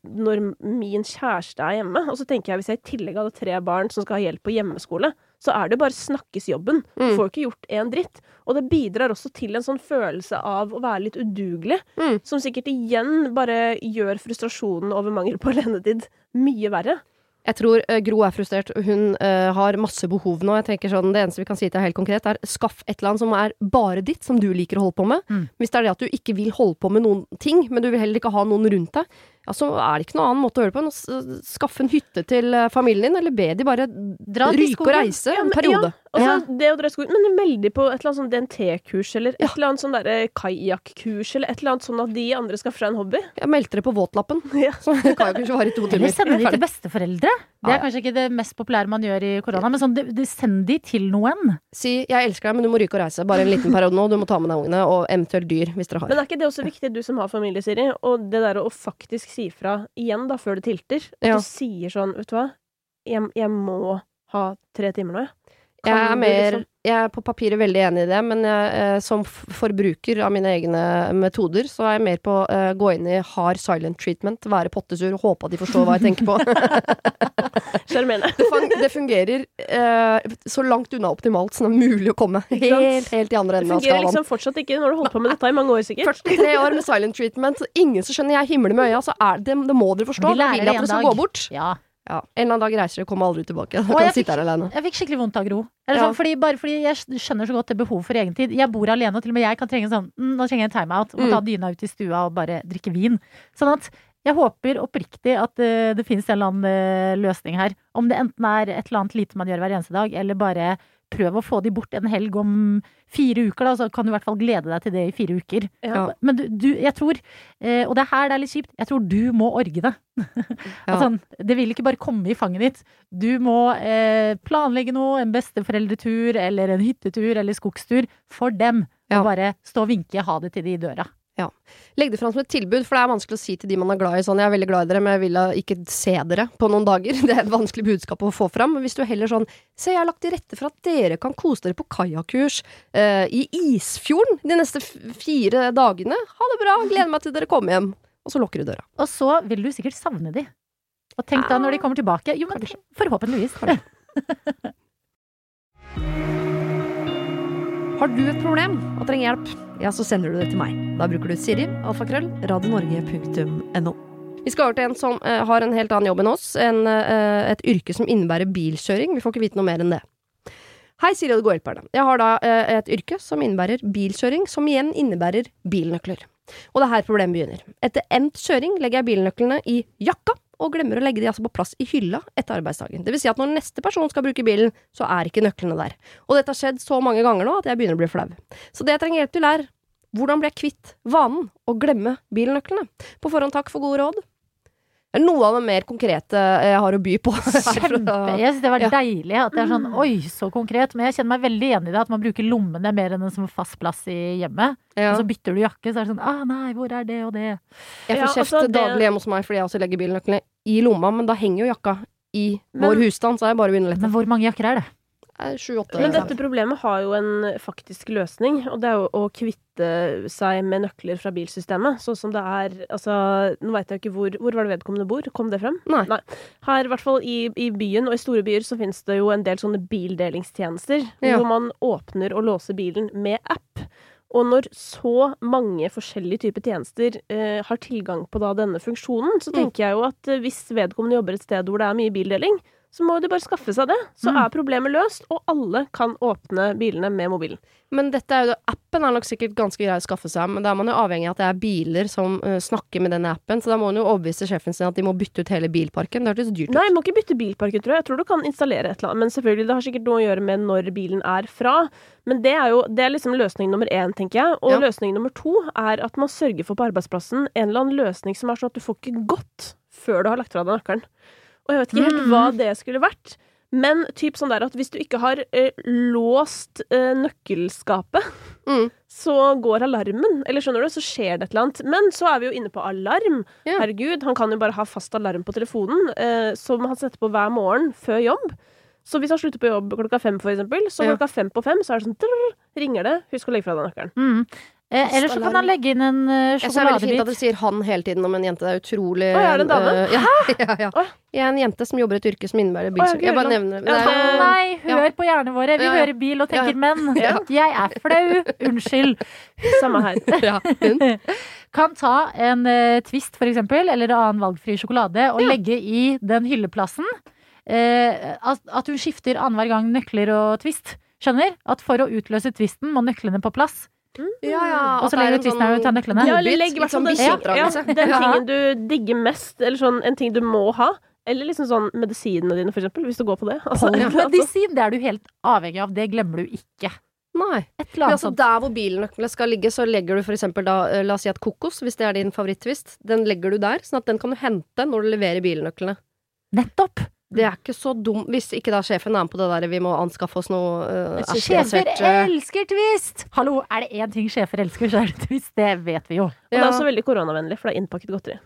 når min kjæreste er hjemme. Og så tenker jeg hvis jeg i tillegg hadde tre barn som skal ha hjelp på hjemmeskole, så er det bare snakkesjobben. Du Mm. får ikke gjort en dritt. Og det bidrar også til en sånn følelse av å være litt udugelig, Mm. som sikkert igjen bare gjør frustrasjonen over mangel på alenetid mye verre. Jeg tror eh, Gro er frustrert. Hun uh, har masse behov nå. Jeg tenker sånn, Det eneste vi kan si til deg helt konkret, er skaff et eller annet som er bare ditt, som du liker å holde på med. Mm. Hvis det er det at du ikke vil holde på med noen ting, men du vil heller ikke ha noen rundt deg, ja, så er det ikke noen annen måte å gjøre det på enn å skaffe en hytte til eh, familien din, eller be de bare ryke og reise Ja, en men- periode. Altså, det å dra i skogen, men veldig på et eller annet sånn DNT-kurs, eller et Ja. eller annet sånn derre kajakkurs, eller et eller annet sånn at de andre skal seg en hobby. Jeg meldte det på våtlappen. Ja. Så kajakkurs varer i to Eller timer. sende de til besteforeldre. Det er Ja. kanskje ikke det mest populære man gjør i korona, men sånn, det, de send de til noen. Si 'jeg elsker deg, men du må ryke og reise'. Bare en liten periode nå. Du må ta med deg ungene, og eventuelt dyr, hvis dere har. Men er ikke det også viktig, du som har familie, Siri? Og det der å faktisk si fra igjen, da, før det tilter. At Ja. du sier sånn, vet du hva, jeg, jeg må ha tre timer nå, jeg. Jeg er, mer, liksom- jeg er på papiret veldig enig i det, men jeg, eh, som forbruker av mine egne metoder, så er jeg mer på å gå inn i hard silent treatment, være pottesur, håpe at de forstår hva jeg tenker på. Sjarmerende. det, fungerer eh, så langt unna optimalt som det er mulig å komme. Helt, helt i andre Det enden av fungerer liksom fortsatt ikke når du holder på med dette i mange år, sikkert. 43 år med silent treatment, så ingen som skjønner jeg himler med øya, så er det, det må dere forstå. Vi lærer det at en dag. gå bort. Ja. Ja. En eller annen dag reiser dere, kommer aldri tilbake. Og kan jeg sitte fikk-. Jeg fikk skikkelig vondt av Gro. Eller Ja. sånn, fordi, bare fordi jeg skjønner så godt det behov for egentid. Jeg bor alene, og til og med jeg kan trenge sånn mm, Nå trenger jeg en timeout. Må Mm. ta dyna ut i stua og bare drikke vin. Sånn at jeg håper oppriktig at uh, det finnes en eller annen uh, løsning her. Om det enten er et eller annet lite man gjør hver eneste dag, eller bare prøv å få de bort en helg om fire uker, da, så kan du i hvert fall glede deg til det i fire uker. Ja. Men du, du jeg tror, eh, og det er her det er litt kjipt, jeg tror du må orge det. Ja. Altså, det vil ikke bare komme i fanget ditt. Du må eh, planlegge noe, en besteforeldretur eller en hyttetur eller skogstur for dem. Ja. Og bare stå og vinke ha det til de i døra. Legg det fram som et tilbud, for det er vanskelig å si til de man er glad i sånn 'jeg er veldig glad i dere, men jeg vil ikke se dere på noen dager'. Det er et vanskelig budskap å få fram. Men hvis du heller sånn 'se, jeg har lagt til rette for at dere kan kose dere på kajakkurs eh, i Isfjorden de neste fire dagene'. Ha det bra, gleder meg til dere kommer hjem. Og så lukker du døra. Og så vil du sikkert savne de. Og tenk da når de kommer tilbake. Jo, men Kanskje. forhåpentligvis. Har du et problem og trenger hjelp, ja, så sender du det til meg. Da bruker du Siri, alfakrøll, radionorge.no. Vi skal over til en som uh, har en helt annen jobb enn oss. En, uh, et yrke som innebærer bilkjøring. Vi får ikke vite noe mer enn det. Hei, Siri og de gode hjelperne. Jeg har da uh, et yrke som innebærer bilkjøring, som igjen innebærer bilnøkler. Og det er her problemet begynner. Etter endt kjøring legger jeg bilnøklene i jakka, og glemmer å legge de altså på plass i hylla etter arbeidsdagen. Det vil si at når neste person skal bruke bilen, så er ikke nøklene der. Og dette har skjedd så mange ganger nå at jeg begynner å bli flau. Så det jeg trenger hjelp til er hvordan blir jeg kvitt vanen å glemme bilnøklene? På forhånd takk for gode råd. Det er noe av det mer konkrete jeg har å by på. Kjempe. Jeg synes det var Ja. deilig at det er sånn oi, så konkret. Men jeg kjenner meg veldig enig i det, at man bruker lommene mer enn en som fast plass i hjemmet. Ja. Og så bytter du jakke, så er det sånn ah nei, hvor er det og det? Jeg får Ja, kjeft altså, det- daglig hjemme hos meg fordi jeg også legger bilnøklene i lomma, men da henger jo jakka i Men- vår husstand, så er det bare å begynne å lette. Men hvor mange jakker er det? Sju-åtte. Men dette problemet har jo en faktisk løsning, og det er jo å kvitte seg med nøkler fra bilsystemet. Sånn som det er Altså, nå veit jeg ikke hvor Hvor var det vedkommende bor? Kom det frem? Nei. Her, i hvert fall i, i byen, og i store byer, så finnes det jo en del sånne bildelingstjenester. Ja. Hvor man åpner og låser bilen med app. Og når så mange forskjellige typer tjenester eh, har tilgang på da denne funksjonen, så Mm. tenker jeg jo at eh, hvis vedkommende jobber et sted hvor det er mye bildeling, så må de bare skaffe seg det. Så Mm. er problemet løst, og alle kan åpne bilene med mobilen. Men dette er jo, appen er nok sikkert ganske grei å skaffe seg, men da er man jo avhengig av at det er biler som uh, snakker med denne appen, så da må man jo overbevise sjefen sin at de må bytte ut hele bilparken. Det hørtes dyrt ut. Nei, må ikke bytte bilparken, tror jeg. Jeg tror du kan installere et eller annet. Men selvfølgelig, det har sikkert noe å gjøre med når bilen er fra. Men det er jo det er liksom løsning nummer én, tenker jeg. Og Ja. løsning nummer to er at man sørger for på arbeidsplassen en eller annen løsning som er sånn at du får ikke gått før du har lagt fra deg nøkkelen. Og jeg vet ikke helt Mm. hva det skulle vært. Men typ sånn der at hvis du ikke har eh, låst eh, nøkkelskapet, Mm. så går alarmen. Eller skjønner du, så skjer det et eller annet. Men så er vi jo inne på alarm. Ja. Herregud, han kan jo bare ha fast alarm på telefonen, eh, som han setter på hver morgen før jobb. Så hvis han slutter på jobb klokka fem, for eksempel, så Ja. klokka fem på fem, så er det sånn drrr, ringer det. Husk å legge fra deg nøkkelen. Mm. Eh, eller så kan han legge inn en sjokoladebit Jeg synes det er veldig fint at du sier han hele tiden om en jente. Det er utrolig Å, er det en dame? Uh, ja, ja, ja. Jeg er en jente som jobber i et yrke som innebærer bilsykkel. ja, Jeg bare nevner det. Er- Nei, hør Ja. på hjernene våre. Vi Ja, ja. hører bil og tenker Ja. menn. Ja. Jeg er flau. Unnskyld. Samme her. Ja, hun. Kan ta en uh, Twist, for eksempel, eller annen valgfri sjokolade, og Ja. legge i den hylleplassen. Eh, at, at hun skifter annenhver gang nøkler og Twist. Skjønner? At for å utløse Twisten må nøklene på plass. Ja, ja. Og så er legger du tissen her og tar nøklene. Ja, legg hvert sånn fall den, bikkjeoppdragelse. ja, den tingen du digger mest, eller sånn en ting du må ha. Eller liksom sånn medisinene dine, for eksempel, hvis du går på det. Altså, Medisin, det er du helt avhengig av. Det glemmer du ikke. Nei. Et eller Men altså, der hvor bilnøklene skal ligge, så legger du for eksempel da, eh, la oss si at kokos, hvis det er din favoritttvist, den legger du der, sånn at den kan du hente når du leverer bilnøklene. Nettopp! Det er ikke så dumt, hvis ikke da sjefen er med på det der vi må anskaffe oss noe uh, Sjefer elsker Twist! Hallo, er det én ting sjefer elsker, så er det Twist. Det vet vi jo. Og det er også veldig koronavennlig, for det er innpakket godteri.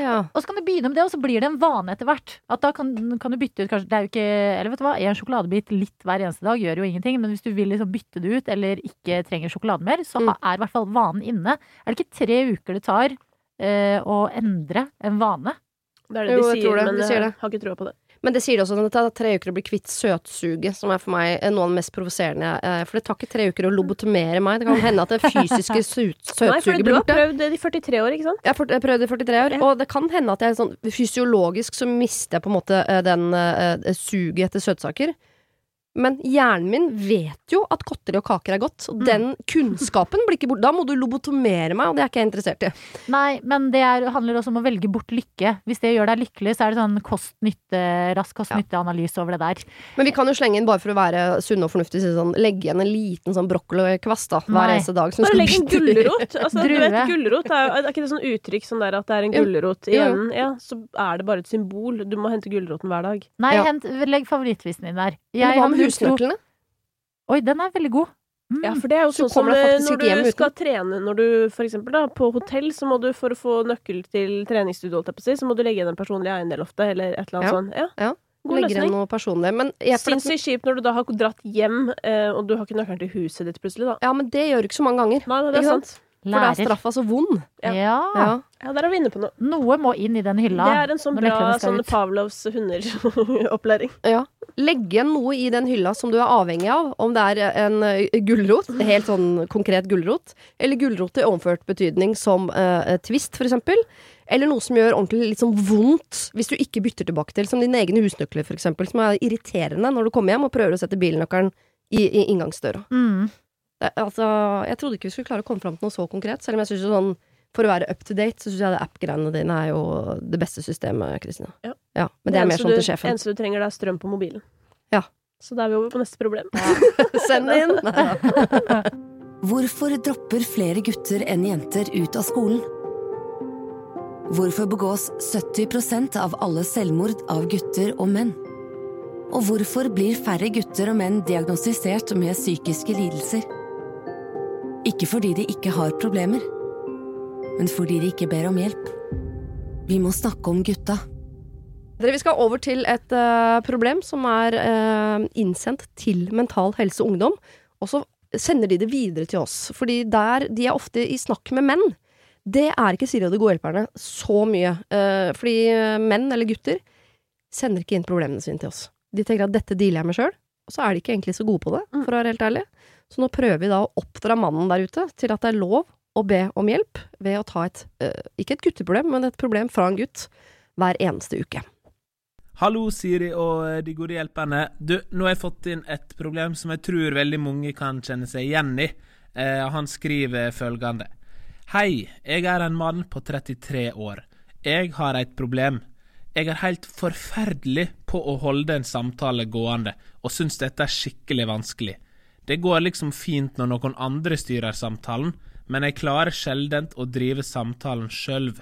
ja. Og så kan du begynne med det, og så blir det en vane etter hvert. At da kan, kan du bytte ut kanskje Det er jo ikke Eller vet du hva, en sjokoladebit litt hver eneste dag gjør jo ingenting, men hvis du vil liksom bytte det ut, eller ikke trenger sjokolade mer, så Mm. er i hvert fall vanen inne. Er det ikke tre uker det tar uh, å endre en vane? Det er det Jo, de jeg sier, tror det, men de sier jeg har ikke trua på det. Men det sier de også at det tar tre uker å bli kvitt søtsuget, som er for meg eh, noe av det mest provoserende. eh, For det tar ikke tre uker å lobotomere meg. Det kan hende at det fysiske su- Nei, for du har prøvd det i 43 år, ikke sant? Jeg har prøvd det i 43 år, og det kan hende at jeg sånn fysiologisk så mister jeg på en måte eh, den uh, suget etter søtsaker. Men hjernen min vet jo at godteri og kaker er godt, og den kunnskapen blir ikke borte. Da må du lobotomere meg, og det er ikke jeg interessert i. Nei, men det er, handler også om å velge bort lykke. Hvis det gjør deg lykkelig, så er det sånn kost-nytte, rask kost-nytte-analyse over det der. Men vi kan jo slenge inn, bare for å være sunne og fornuftige, si sånn, legge igjen en liten sånn brokkolikvast da, hver eneste dag. Bare legg en gulrot. Altså, du vet, gulrot er, er ikke det sånn uttrykk sånn der at det er en gulrot i enden? Ja, så er det bare et symbol. Du må hente gulroten hver dag. Nei, Ja. hent, legg favorittvisen din der. Men husnøklene? Oi, den er veldig god. Mm. Ja, for det er jo sånn som faktisk når du skal trene når du for eksempel da, på hotell, så må du for å få nøkkel til treningsstudio, holdt jeg på å si, så må du legge igjen en personlig eiendel ofte, eller et eller annet Ja. sånt. Ja. Ja. God Legger igjen løsning. noe personlig. Men, jeg, for det, Sinnssykt kjipt når du da har dratt hjem, eh, og du har ikke nøkkelen til huset ditt plutselig, da. ja, men det gjør du ikke så mange ganger. Nei, det er sant? sant. For da er straffa så vond. Ja. Ja. Ja. Ja, der er vi inne på noe. Noe må inn i den hylla. Det er en sånn bra sånn. Pavlovs hunder-opplæring. Ja. Legge igjen noe i den hylla som du er avhengig av. Om det er en uh, gulrot, helt sånn konkret gulrot, eller gulrot i overført betydning som uh, twist, for eksempel. Eller noe som gjør ordentlig litt sånn vondt hvis du ikke bytter tilbake til, som dine egne husnøkler, for eksempel, som er irriterende når du kommer hjem og prøver å sette bilnøkkelen i, i inngangsdøra. Mm. Det, altså, jeg trodde ikke vi skulle klare å komme fram til noe så konkret, selv om jeg synes jo sånn for å være up to date, så syns jeg det app-greiene dine er jo det beste systemet, Kristina. Ja. men det er mer sånn til sjefen. sjefen. eneste du trenger, det er strøm på mobilen. Ja. Så da er vi over på neste problem. Send inn! Hvorfor dropper flere gutter enn jenter ut av skolen? Hvorfor begås 70% av alle selvmord av gutter og menn? Og hvorfor blir færre gutter og menn diagnostisert med psykiske lidelser? Ikke fordi de ikke har problemer, men fordi de ikke ber om hjelp. Vi må snakke om gutta. Dere, vi skal over til et uh, problem som er uh, innsendt til Mental Helse Ungdom. Og så sender de det videre til oss. Fordi der de er ofte i snakk med menn. Det er ikke Siri og de gode hjelperne så mye. Uh, fordi menn, eller gutter, sender ikke inn problemene sine til oss. De tenker at dette dealer jeg med sjøl, og så er de ikke egentlig så gode på det, for å være helt ærlig. Så nå prøver vi da å oppdra mannen der ute til at det er lov å be om hjelp ved å ta et, eh, ikke et gutteproblem, men et problem fra en gutt hver eneste uke. Hallo, Siri og eh, de gode hjelperne. Du, nå har jeg fått inn et problem som jeg tror veldig mange kan kjenne seg igjen i. Eh, han skriver følgende. Hei, jeg er en mann på 33 år. Jeg har et problem. Jeg er helt forferdelig på å holde en samtale gående, og syns dette er skikkelig vanskelig. Det går liksom fint når noen andre styrer samtalen, men jeg klarer sjeldent å drive samtalen sjøl.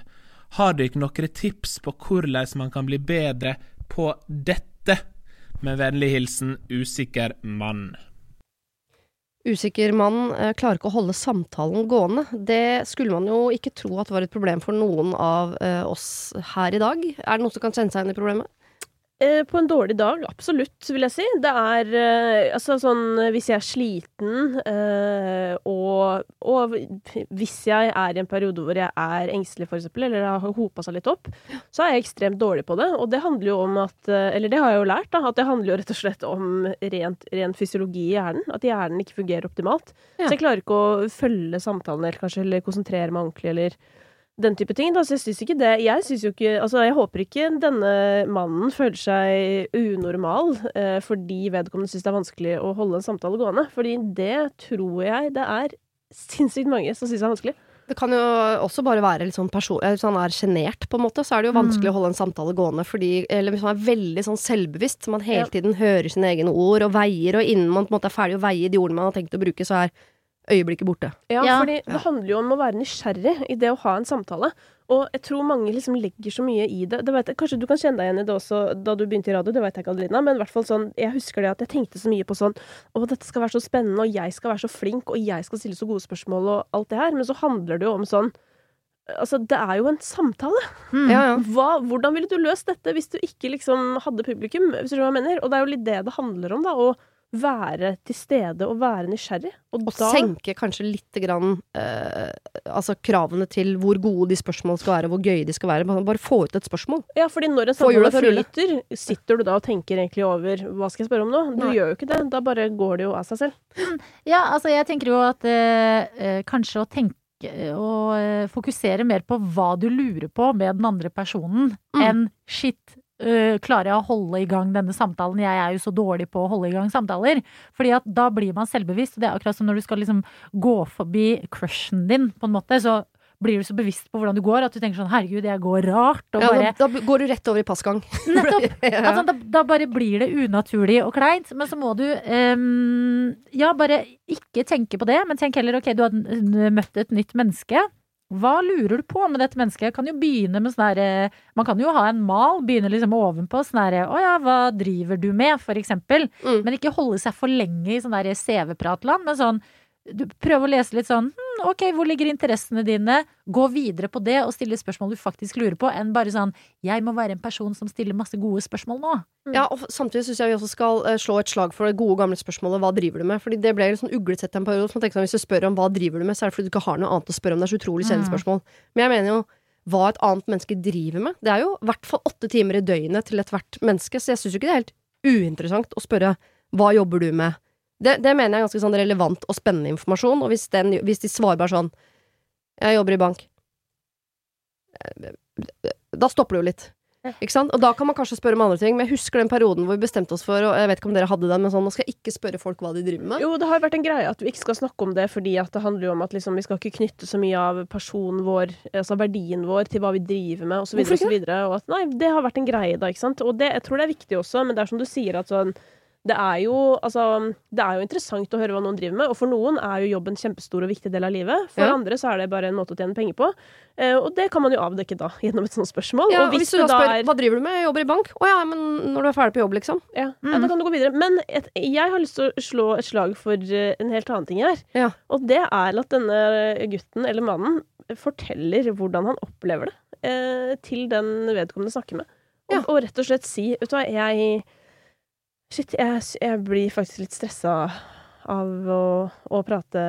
Har dere noen tips på hvordan man kan bli bedre på dette? Med vennlig hilsen usikker mann. Usikker mann eh, klarer ikke å holde samtalen gående. Det skulle man jo ikke tro at var et problem for noen av eh, oss her i dag. Er det noen som kan kjenne seg igjen i problemet? Eh, på en dårlig dag, absolutt, vil jeg si. Det er eh, altså sånn hvis jeg er sliten, eh, og, og hvis jeg er i en periode hvor jeg er engstelig, for eksempel, eller det har hopa seg litt opp, så er jeg ekstremt dårlig på det. Og det handler jo om at eh, Eller det har jeg jo lært, da. At det handler jo rett og slett om rent, ren fysiologi i hjernen. At hjernen ikke fungerer optimalt. Ja. Så jeg klarer ikke å følge samtalen eller kanskje, eller konsentrere meg ordentlig, eller den type ting. Da. Så jeg syns ikke det Jeg synes jo ikke Altså, jeg håper ikke denne mannen føler seg unormal eh, fordi vedkommende syns det er vanskelig å holde en samtale gående. Fordi det tror jeg det er sinnssykt mange som syns er vanskelig. Det kan jo også bare være litt sånn person... Hvis han er sjenert, på en måte, så er det jo vanskelig å holde en samtale gående fordi Eller hvis man er veldig sånn selvbevisst, man hele tiden hører sine egne ord og veier, og innen man på en måte er ferdig å veie de ordene man har tenkt å bruke, så er øyeblikket borte. Ja, Ja. fordi det handler jo om å være nysgjerrig i det å ha en samtale. Og jeg tror mange liksom legger så mye i det. det vet jeg, kanskje du kan kjenne deg igjen i det også da du begynte i radio, det vet jeg ikke, Adelina. Men i hvert fall sånn, jeg husker det at jeg tenkte så mye på sånn Å, dette skal være så spennende, og jeg skal være så flink, og jeg skal stille så gode spørsmål, og alt det her. Men så handler det jo om sånn Altså, det er jo en samtale. Mm. Ja, ja. Hva, hvordan ville du løst dette hvis du ikke liksom hadde publikum? Hvis du skjønner hva jeg mener? Og det er jo litt det det handler om, da. Å være til stede og være nysgjerrig. Og, Og da senke kanskje lite grann eh, altså kravene til hvor gode de spørsmålene skal være, hvor gøye de skal være. Bare få ut et spørsmål. Ja, fordi når en samtale flyter, sitter du da og tenker egentlig over hva skal jeg spørre om nå? Du Nei. gjør jo ikke det. Da bare går det jo av seg selv. Ja, altså jeg tenker jo at eh, eh, kanskje å tenke og eh, fokusere mer på hva du lurer på med den andre personen, Mm. enn shit. Eh, klarer jeg å holde i gang denne samtalen? Jeg er jo så dårlig på å holde i gang samtaler. Fordi at da blir man selvbevisst. og Det er akkurat som når du skal liksom gå forbi crushen din, på en måte. Så blir du så bevisst på hvordan du går at du tenker sånn herregud, jeg går rart. Og Ja, bare da, da går du rett over i passgang. Nettopp! Ja. Altså, da, da bare blir det unaturlig og kleint. Men så må du um, Ja, bare ikke tenke på det, men tenk heller ok, du har møtt et nytt menneske. Hva lurer du på med dette mennesket? Kan jo begynne med sånn herre Man kan jo ha en mal, begynne liksom ovenpå. Sånn herre Å ja, hva driver du med? For eksempel. Mm. Men ikke holde seg for lenge i sånn der CV-pratland. Men sånn du prøver å lese litt sånn hm, ok, hvor ligger interessene dine? Gå videre på det og stille spørsmål du faktisk lurer på, enn bare sånn jeg må være en person som stiller masse gode spørsmål nå. Ja, og samtidig syns jeg vi også skal eh, slå et slag for det gode gamle spørsmålet 'hva driver du med?' Fordi det ble litt sånn uglesett en periode. Så man tenker sånn, Hvis du spør om hva driver du med, så er det fordi du ikke har noe annet å spørre om. Det er så utrolig kjedelig Mm. spørsmål. Men jeg mener jo hva et annet menneske driver med. Det er jo i hvert fall åtte timer i døgnet til ethvert menneske, så jeg syns jo ikke det er helt uinteressant å spørre 'hva jobber du med?' Det, det mener jeg er ganske sånn relevant og spennende informasjon, og hvis, den, hvis de svarer bare sånn 'jeg jobber i bank', da stopper det jo litt. Ikke sant? Og da kan man kanskje spørre om andre ting, men jeg husker den perioden hvor vi bestemte oss for, og jeg vet ikke om dere hadde den, men sånn, nå skal jeg ikke spørre folk hva de driver med. Jo, det har vært en greie at vi ikke skal snakke om det, fordi at det handler jo om at liksom, vi skal ikke knytte så mye av personen vår, altså verdien vår, til hva vi driver med, osv. Og, så videre, og at nei, det har vært en greie, da, ikke sant. Og det, jeg tror det er viktig også, men det er som du sier, at sånn det er, jo, altså, det er jo interessant å høre hva noen driver med, og for noen er jo jobben en kjempestor og viktig del av livet. For Ja. andre så er det bare en måte å tjene penger på. Eh, og det kan man jo avdekke da, gjennom et sånt spørsmål. Ja, og hvis, hvis du da spør hva driver du med, jeg jobber i bank, å ja, men når du er ferdig på jobb, liksom. Ja, ja, da kan du gå videre. Men et, jeg har lyst til å slå et slag for eh, en helt annen ting her. Ja. Og det er at denne gutten, eller mannen, forteller hvordan han opplever det eh, til den vedkommende snakker med. Og, og rett og slett si Vet du hva, jeg Shit, jeg, jeg blir faktisk litt stressa av å, å prate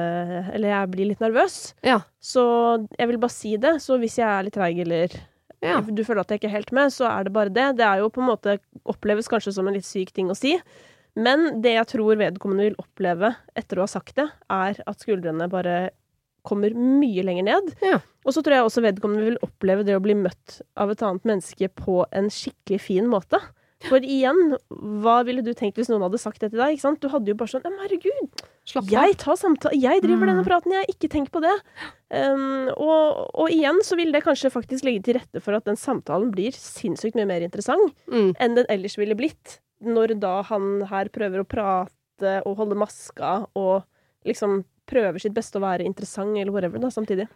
Eller jeg blir litt nervøs. Ja. Så jeg vil bare si det. Så hvis jeg er litt treig eller Ja. du føler at jeg ikke er helt med, så er det bare det. Det er jo på en måte oppleves kanskje som en litt syk ting å si. Men det jeg tror vedkommende vil oppleve etter å ha sagt det, er at skuldrene bare kommer mye lenger ned. Ja. Og så tror jeg også vedkommende vil oppleve det å bli møtt av et annet menneske på en skikkelig fin måte. For igjen, hva ville du tenkt hvis noen hadde sagt det til deg? Du hadde jo bare sånn «Ja, men herregud, jeg tar samtale, jeg driver Mm. denne praten, jeg, ikke tenk på det. Um, og, og igjen så vil det kanskje faktisk legge til rette for at den samtalen blir sinnssykt mye mer interessant Mm. enn den ellers ville blitt. Når da han her prøver å prate og holde maska og liksom prøver sitt beste å være interessant eller whatever da, samtidig.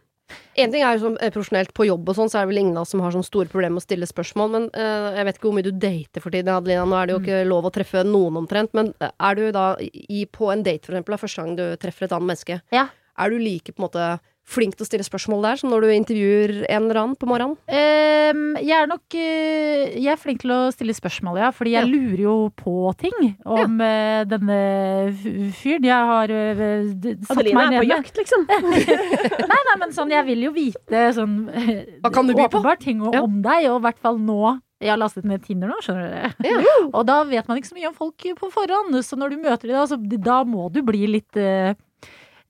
En ting er jo sånn eh, profesjonelt på jobb og sånn, så er det vel ingen av oss som har sånn store problemer med å stille spørsmål, men uh, jeg vet ikke hvor mye du dater for tiden, Adelina. Nå er det jo ikke lov å treffe noen omtrent, men eh, er du da i, på en date, for eksempel, da, første gang du treffer et annet menneske, Ja. er du like på en måte flink til å stille spørsmål der som når du intervjuer en eller annen på morgenen? Um, jeg er nok eh, Jeg er flink til å stille spørsmål, ja. Fordi jeg Ja. lurer jo på ting om eh, denne fyren. Jeg har uh, d- satt Adeline meg er på jakt, liksom. Nei, nei, men sånn, jeg vil jo vite sånn Hva kan du by på? Åpenbart ting om Ja. deg, og i hvert fall nå. Jeg har lastet ned Tinder nå, skjønner dere. Og da vet man ikke så mye om folk på forhånd, så når du møter dem, da, så da må du bli litt eh,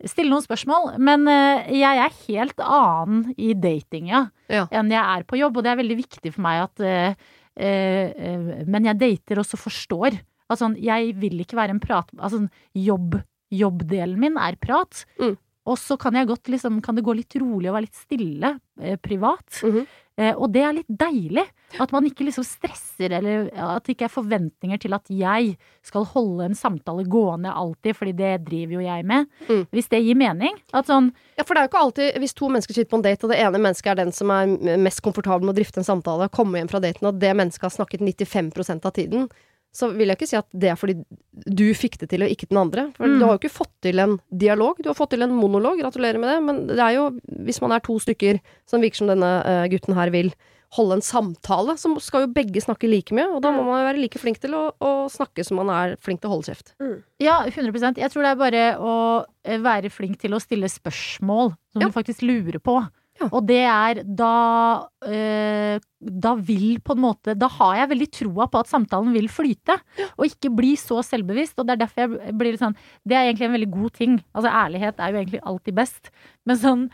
Stille noen spørsmål. Men eh, jeg er helt annen i datinga Ja. enn jeg er på jobb, og det er veldig viktig for meg at uh, uh, Men jeg dater også forstår. Altså, jeg vil ikke være en prat... Altså, jobb, jobbdelen min er prat. Mm. Og så kan jeg godt liksom, kan det gå litt rolig og være litt stille eh, privat. Mm Eh, og det er litt deilig. At man ikke liksom stresser, eller at det ikke er forventninger til at jeg skal holde en samtale gående alltid, fordi det driver jo jeg med. Mm. Hvis det gir mening. At sånn Ja, for det er jo ikke alltid Hvis to mennesker sitter på en date, og det ene mennesket er den som er mest komfortabel med å drifte en samtale, komme hjem fra daten, og det mennesket har snakket 95% av tiden, så vil jeg ikke si at det er fordi du fikk det til, og ikke den andre. For Mm. du har jo ikke fått til en dialog, du har fått til en monolog. Gratulerer med det. Men det er jo, hvis man er to stykker, som virker som denne eh, gutten her vil, holde en samtale, så skal jo begge snakke like mye. Og da må man jo være like flink til å, å snakke som man er flink til å holde kjeft. Ja, 100% Jeg tror det er bare å eh, være flink til å stille spørsmål som Ja. du faktisk lurer på. Ja. Og det er da øh, Da vil på en måte Da har jeg veldig troa på at samtalen vil flyte, og ikke bli så selvbevisst. Og det er derfor jeg blir litt sånn Det er egentlig en veldig god ting. Altså ærlighet er jo egentlig alltid best. Men sånn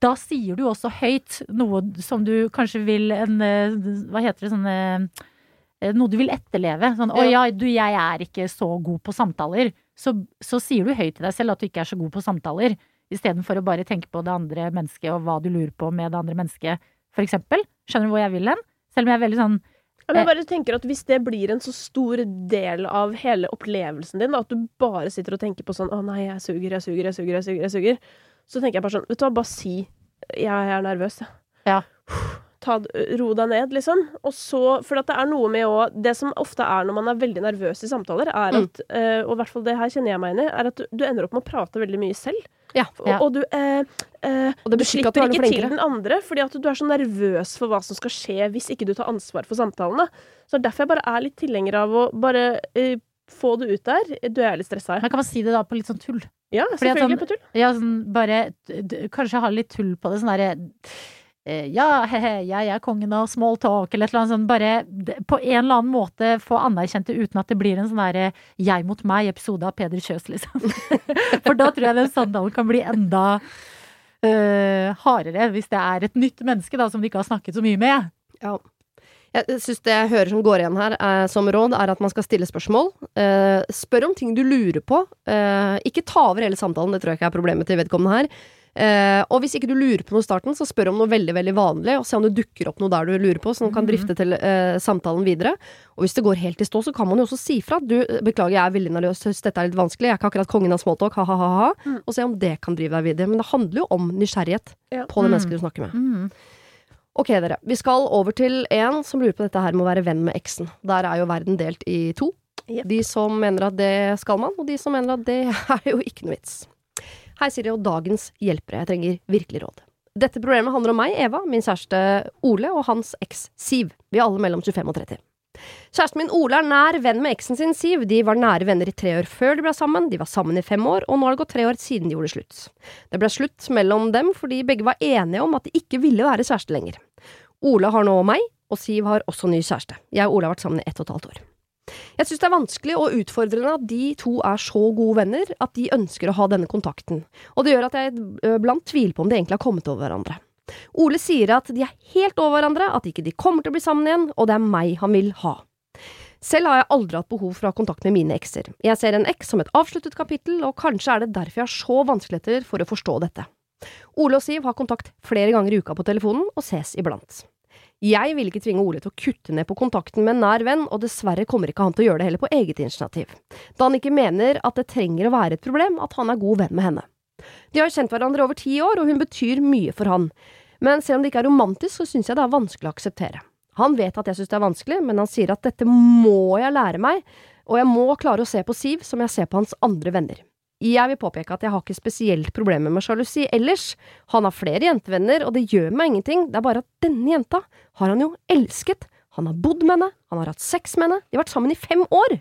da sier du også høyt noe som du kanskje vil en eh, Hva heter det sånn eh, Noe du vil etterleve. Sånn 'Å ja, du, jeg er ikke så god på samtaler'. Så, så sier du høyt til deg selv at du ikke er så god på samtaler, istedenfor å bare tenke på det andre mennesket og hva du lurer på med det andre mennesket, for eksempel. Skjønner du hvor jeg vil hen? Selv om jeg er veldig sånn jeg bare tenker at Hvis det blir en så stor del av hele opplevelsen din, at du bare sitter og tenker på sånn 'Å nei, jeg suger, jeg suger, jeg suger', jeg suger, jeg suger så tenker jeg bare sånn Vet du hva, bare si 'jeg er nervøs', jeg. Ja. Ta, ro deg ned, liksom. Og så For at det er noe med å Det som ofte er når man er veldig nervøs i samtaler, er Mm. at eh, Og i hvert fall det her kjenner jeg meg inn i, er at du, du ender opp med å prate veldig mye selv. Ja. Og, Ja. og du Og du betyr ikke at du slipper er ikke til den andre, fordi at du er så nervøs for hva som skal skje hvis ikke du tar ansvar for samtalene. Så er derfor jeg bare er litt tilhenger av å bare få det ut der. Du er litt stressa. Men kan man si det da på litt sånn tull? Ja, selvfølgelig sånn- på tull. Ja, sånn bare Kanskje ha litt tull på det. Sånn derre ja, he-he, jeg er kongen av small talk, eller et eller annet sånt. Bare på en eller annen måte få anerkjent det uten at det blir en sånn derre jeg mot meg-episode av Peder Kjøs, liksom. For da tror jeg den samtalen kan bli enda uh, hardere, hvis det er et nytt menneske da, som de ikke har snakket så mye med. Ja. Jeg syns det jeg hører som går igjen her eh, som råd, er at man skal stille spørsmål. Eh, spør om ting du lurer på. Eh, ikke ta over hele samtalen, det tror jeg ikke er problemet til vedkommende her. Eh, og hvis ikke du lurer på noe i starten, så spør om noe veldig veldig vanlig, og se om det dukker opp noe der du lurer på, som kan drifte til eh, samtalen videre. Og hvis det går helt i stå, så kan man jo også si fra. Du, beklager, jeg er veldig nervøs, dette er litt vanskelig, jeg er ikke akkurat kongen av smalltalk, ha-ha-ha. Mm. Og se om det kan drive deg videre. Men det handler jo om nysgjerrighet Ja. på det Mm. mennesket du snakker med. Mm. Ok, dere. Vi skal over til en som lurer på dette her med å være venn med eksen. Der er jo verden delt i to. Yep. De som mener at det skal man, og de som mener at det er jo ikke noe vits. Hei, Siri og dagens hjelpere. Jeg trenger virkelig råd. Dette problemet handler om meg, Eva, min kjæreste Ole og hans eks Siv. Vi er alle mellom 25 og 30. Kjæresten min Ole er nær venn med eksen sin Siv. De var nære venner i tre år før de ble sammen. De var sammen i fem år, og nå har det gått tre år siden de gjorde slutt. Det ble slutt mellom dem fordi begge var enige om at de ikke ville være kjæreste lenger. Ole har nå meg, og Siv har også ny kjæreste. Jeg og Ole har vært sammen i ett og et halvt år. Jeg syns det er vanskelig og utfordrende at de to er så gode venner at de ønsker å ha denne kontakten, og det gjør at jeg blant tviler på om de egentlig har kommet over hverandre. Ole sier at de er helt over hverandre, at ikke de kommer til å bli sammen igjen, og det er meg han vil ha. Selv har jeg aldri hatt behov for å ha kontakt med mine ekser. Jeg ser en eks som et avsluttet kapittel, og kanskje er det derfor jeg har så vanskeligheter for å forstå dette. Ole og Siv har kontakt flere ganger i uka på telefonen, og ses iblant. Jeg vil ikke tvinge Ole til å kutte ned på kontakten med en nær venn, og dessverre kommer ikke han til å gjøre det heller på eget initiativ, da han ikke mener at det trenger å være et problem at han er god venn med henne. De har kjent hverandre over ti år, og hun betyr mye for han, men selv om det ikke er romantisk, så syns jeg det er vanskelig å akseptere. Han vet at jeg syns det er vanskelig, men han sier at dette må jeg lære meg, og jeg må klare å se på Siv som jeg ser på hans andre venner. Jeg vil påpeke at jeg har ikke spesielt problemer med sjalusi ellers. Han har flere jentevenner, og det gjør meg ingenting, det er bare at denne jenta har han jo elsket. Han har bodd med henne, han har hatt sex med henne, de har vært sammen i fem år.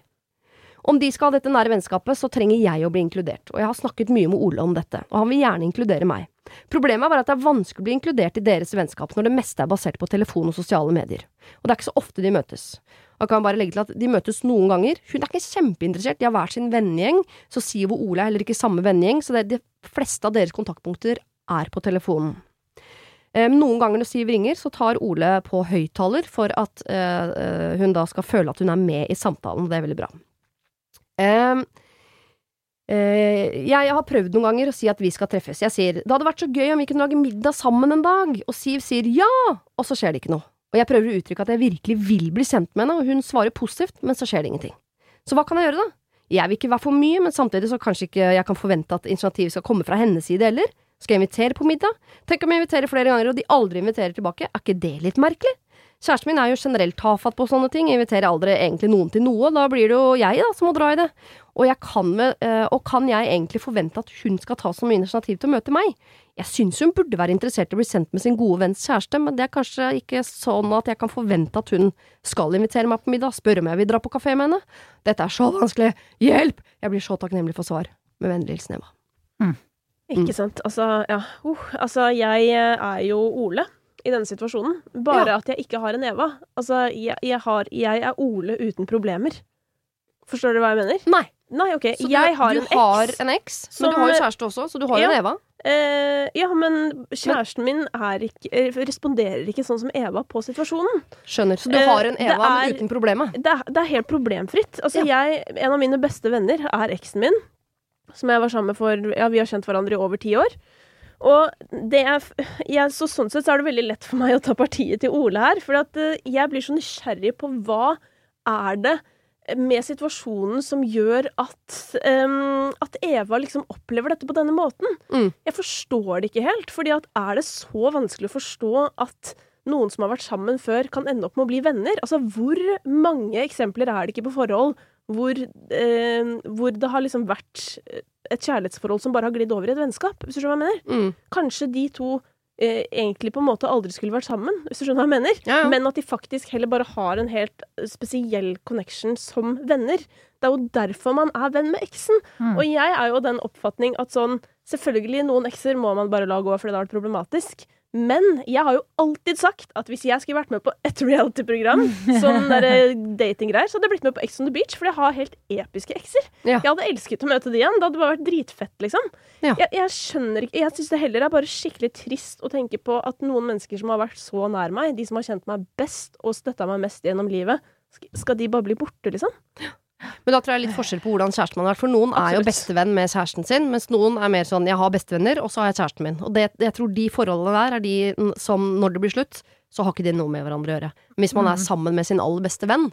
Om de skal ha dette nære vennskapet, så trenger jeg å bli inkludert, og jeg har snakket mye med Ole om dette, og han vil gjerne inkludere meg. Problemet er bare at det er vanskelig å bli inkludert i deres vennskap når det meste er basert på telefon og sosiale medier, og det er ikke så ofte de møtes. Jeg kan bare legge til at De møtes noen ganger. Hun er ikke kjempeinteressert, de har hver sin vennegjeng, så Siv og Ole er heller ikke samme vennegjeng, så de fleste av deres kontaktpunkter er på telefonen. Eh, noen ganger når Siv ringer, så tar Ole på høyttaler for at eh, eh, hun da skal føle at hun er med i samtalen, og det er veldig bra. Eh, eh, jeg har prøvd noen ganger å si at vi skal treffes. Jeg sier det hadde vært så gøy om vi kunne lage middag sammen en dag, og Siv sier ja, og så skjer det ikke noe. Og jeg prøver å uttrykke at jeg virkelig vil bli kjent med henne, og hun svarer positivt, men så skjer det ingenting. Så hva kan jeg gjøre, da? Jeg vil ikke være for mye, men samtidig så kanskje ikke jeg kan forvente at initiativet skal komme fra hennes side heller. Skal jeg invitere på middag? Tenk om jeg inviterer flere ganger, og de aldri inviterer tilbake, er ikke det litt merkelig? Kjæresten min er jo generelt tafatt på sånne ting, jeg inviterer aldri egentlig noen til noe, da blir det jo jeg da som må dra i det. Og, jeg kan med, eh, og kan jeg egentlig forvente at hun skal ta så mye initiativ til å møte meg? Jeg syns hun burde være interessert i å bli sendt med sin gode venns kjæreste, men det er kanskje ikke sånn at jeg kan forvente at hun skal invitere meg på middag, spørre om jeg vil dra på kafé med henne. Dette er så vanskelig, hjelp! Jeg blir så takknemlig for svar. Med vennlig hilsen Eva. Ikke sant. Altså, ja. Uh, altså, jeg eh, er jo Ole i denne situasjonen. Bare at jeg ikke har en Eva. Altså, jeg, jeg, har, jeg er Ole uten problemer. Forstår du hva jeg mener? Nei. Nei, okay. Så du, har du en har en eks, men du har jo kjæreste også, så du har jo Ja. en Eva. Eh, ja, men kjæresten min ikke, eh, responderer ikke sånn som Eva på situasjonen. Skjønner. Så du Eh, har en det Eva, er- men uten problemet. Det er, det er helt problemfritt. Altså, jeg, en av mine beste venner er eksen min, som jeg var sammen med for Ja, vi har kjent hverandre i over ti år. Og det er jeg, Så sånn sett så er det veldig lett for meg å ta partiet til Ole her. For at eh, jeg blir så nysgjerrig på hva er det med situasjonen som gjør at, um, at Eva liksom opplever dette på denne måten. Mm. Jeg forstår det ikke helt. fordi at er det så vanskelig å forstå at noen som har vært sammen før, kan ende opp med å bli venner? Altså, Hvor mange eksempler er det ikke på forhold hvor, eh, hvor det har liksom vært et kjærlighetsforhold som bare har glidd over i et vennskap? Hvis du skjønner hva jeg mener? Mm. Kanskje de to eh, egentlig på en måte aldri skulle vært sammen, hvis du skjønner hva jeg mener? Ja, ja. Men at de faktisk heller bare har en helt spesiell connection som venner. Det er jo derfor man er venn med eksen. Mm. Og jeg er jo den oppfatning at sånn Selvfølgelig, noen ekser må man bare la gå fordi det har vært problematisk. Men jeg har jo alltid sagt at hvis jeg skulle vært med på et reality-program, sånn datinggreier, så hadde jeg blitt med på Ex on the Beach, for jeg har helt episke ekser. Ja. Jeg hadde elsket å møte de igjen. Det hadde bare vært dritfett, liksom. Ja. Jeg, jeg skjønner ikke Jeg syns det heller er bare skikkelig trist å tenke på at noen mennesker som har vært så nær meg, de som har kjent meg best og støtta meg mest gjennom livet, skal de bare bli borte, liksom? Men da tror jeg litt forskjell på hvordan kjæresten man har vært. For noen er jo bestevenn med kjæresten sin, mens noen er mer sånn 'jeg har bestevenner, og så har jeg kjæresten min'. Og det, jeg tror de forholdene der er de som, når det blir slutt, så har ikke de noe med hverandre å gjøre. Men hvis man er sammen med sin aller beste venn,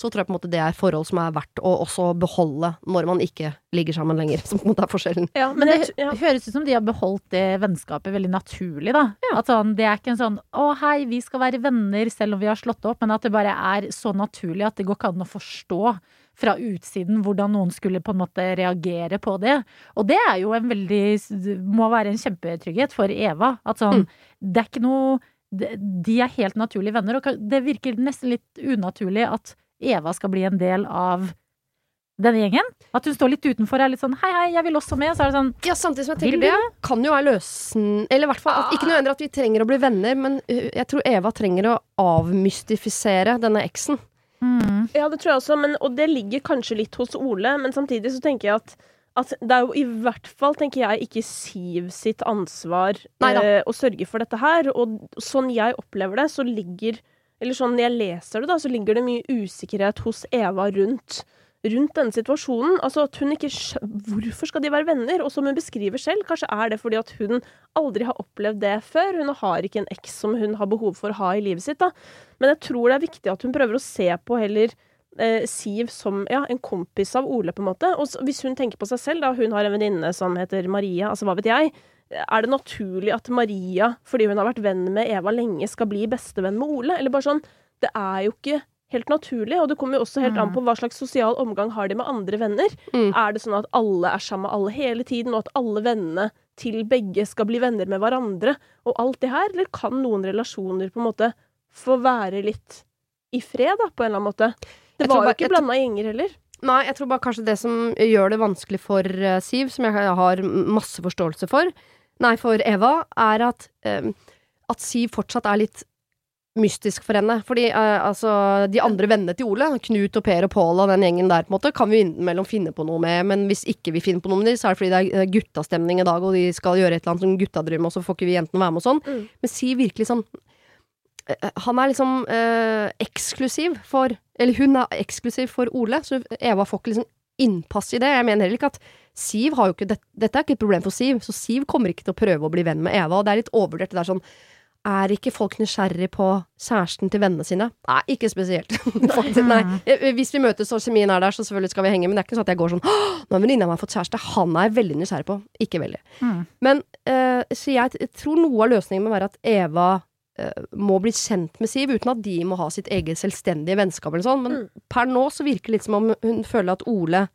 så tror jeg på en måte det er forhold som er verdt å også beholde når man ikke ligger sammen lenger. Som på en måte er forskjellen. Ja, Men det ja. høres ut som de har beholdt det vennskapet veldig naturlig, da. At sånn, det er ikke en sånn 'å hei, vi skal være venner selv om vi har slått opp', men at det bare er så naturlig at det går ikke an å forstå fra utsiden hvordan noen skulle på en måte reagere på det. Og det er jo en veldig må være en kjempetrygghet for Eva. At sånn, det er ikke noe de er helt naturlige venner, og det virker nesten litt unaturlig at Eva skal bli en del av denne gjengen. At hun står litt utenfor er litt sånn 'hei, hei, jeg vil også med', så er det sånn Ja, samtidig som jeg tenker det kan jo være løsen... Eller i hvert fall at, ikke nødvendigvis at vi trenger å bli venner, men uh, jeg tror Eva trenger å avmystifisere denne eksen. Mm. Ja, det tror jeg også, men, og det ligger kanskje litt hos Ole, men samtidig så tenker jeg at at det er jo i hvert fall, tenker jeg, ikke Siv sitt ansvar eh, å sørge for dette her. Og sånn jeg opplever det, så ligger Eller sånn jeg leser det, da, så ligger det mye usikkerhet hos Eva rundt rundt denne situasjonen. Altså at hun ikke Hvorfor skal de være venner? Og som hun beskriver selv, kanskje er det fordi at hun aldri har opplevd det før. Hun har ikke en eks som hun har behov for å ha i livet sitt. da. Men jeg tror det er viktig at hun prøver å se på heller eh, Siv som ja, en kompis av Ole, på en måte. Og hvis hun tenker på seg selv, da, hun har en venninne som heter Maria, altså hva vet jeg, er det naturlig at Maria, fordi hun har vært venn med Eva lenge, skal bli bestevenn med Ole? Eller bare sånn Det er jo ikke helt naturlig, og det kommer jo også helt an på hva slags sosial omgang har de med andre venner. Mm. Er det sånn at alle er sammen med alle hele tiden, og at alle vennene til begge skal bli venner med hverandre, og alt det her? Eller kan noen relasjoner på en måte få være litt i fred, da, på en eller annen måte? Det var jo ikke blanda gjenger heller. Nei, jeg tror bare kanskje det som gjør det vanskelig for uh, Siv, som jeg har masse forståelse for, nei, for Eva, er at, eh, at Siv fortsatt er litt mystisk for henne. Fordi uh, altså, de andre vennene til Ole, Knut og Per og Pål og den gjengen der, på en måte, kan vi innimellom finne på noe med, men hvis ikke vi finner på noe med dem, så er det fordi det er eh, guttastemning i dag, og de skal gjøre et eller annet som gutta drømmer, og så får ikke vi jentene være med og sånn. Mm. Men Siv virkelig sånn eh, han er liksom eh, eksklusiv for Eller hun er eksklusiv for Ole, så Eva får ikke liksom innpass i det. Jeg mener heller ikke at Siv har jo ikke det, Dette er ikke et problem for Siv, så Siv kommer ikke til å prøve å bli venn med Eva, og det er litt overvurdert. Det er sånn Er ikke folk nysgjerrig på kjæresten til vennene sine? Nei, ikke spesielt. Faktisk, nei. Eh, Hvis vi møtes og kjemien er der, så selvfølgelig skal vi henge, men det er ikke sånn at jeg går sånn Nå har venninna mi fått kjæreste, han er jeg veldig nysgjerrig på. Ikke veldig. Mm. Men uh, så jeg t- tror noe av løsningen må være at Eva uh, må bli kjent med Siv, uten at de må ha sitt eget selvstendige vennskap eller sånn. Men Mm. per nå så virker det litt som om hun føler at Ole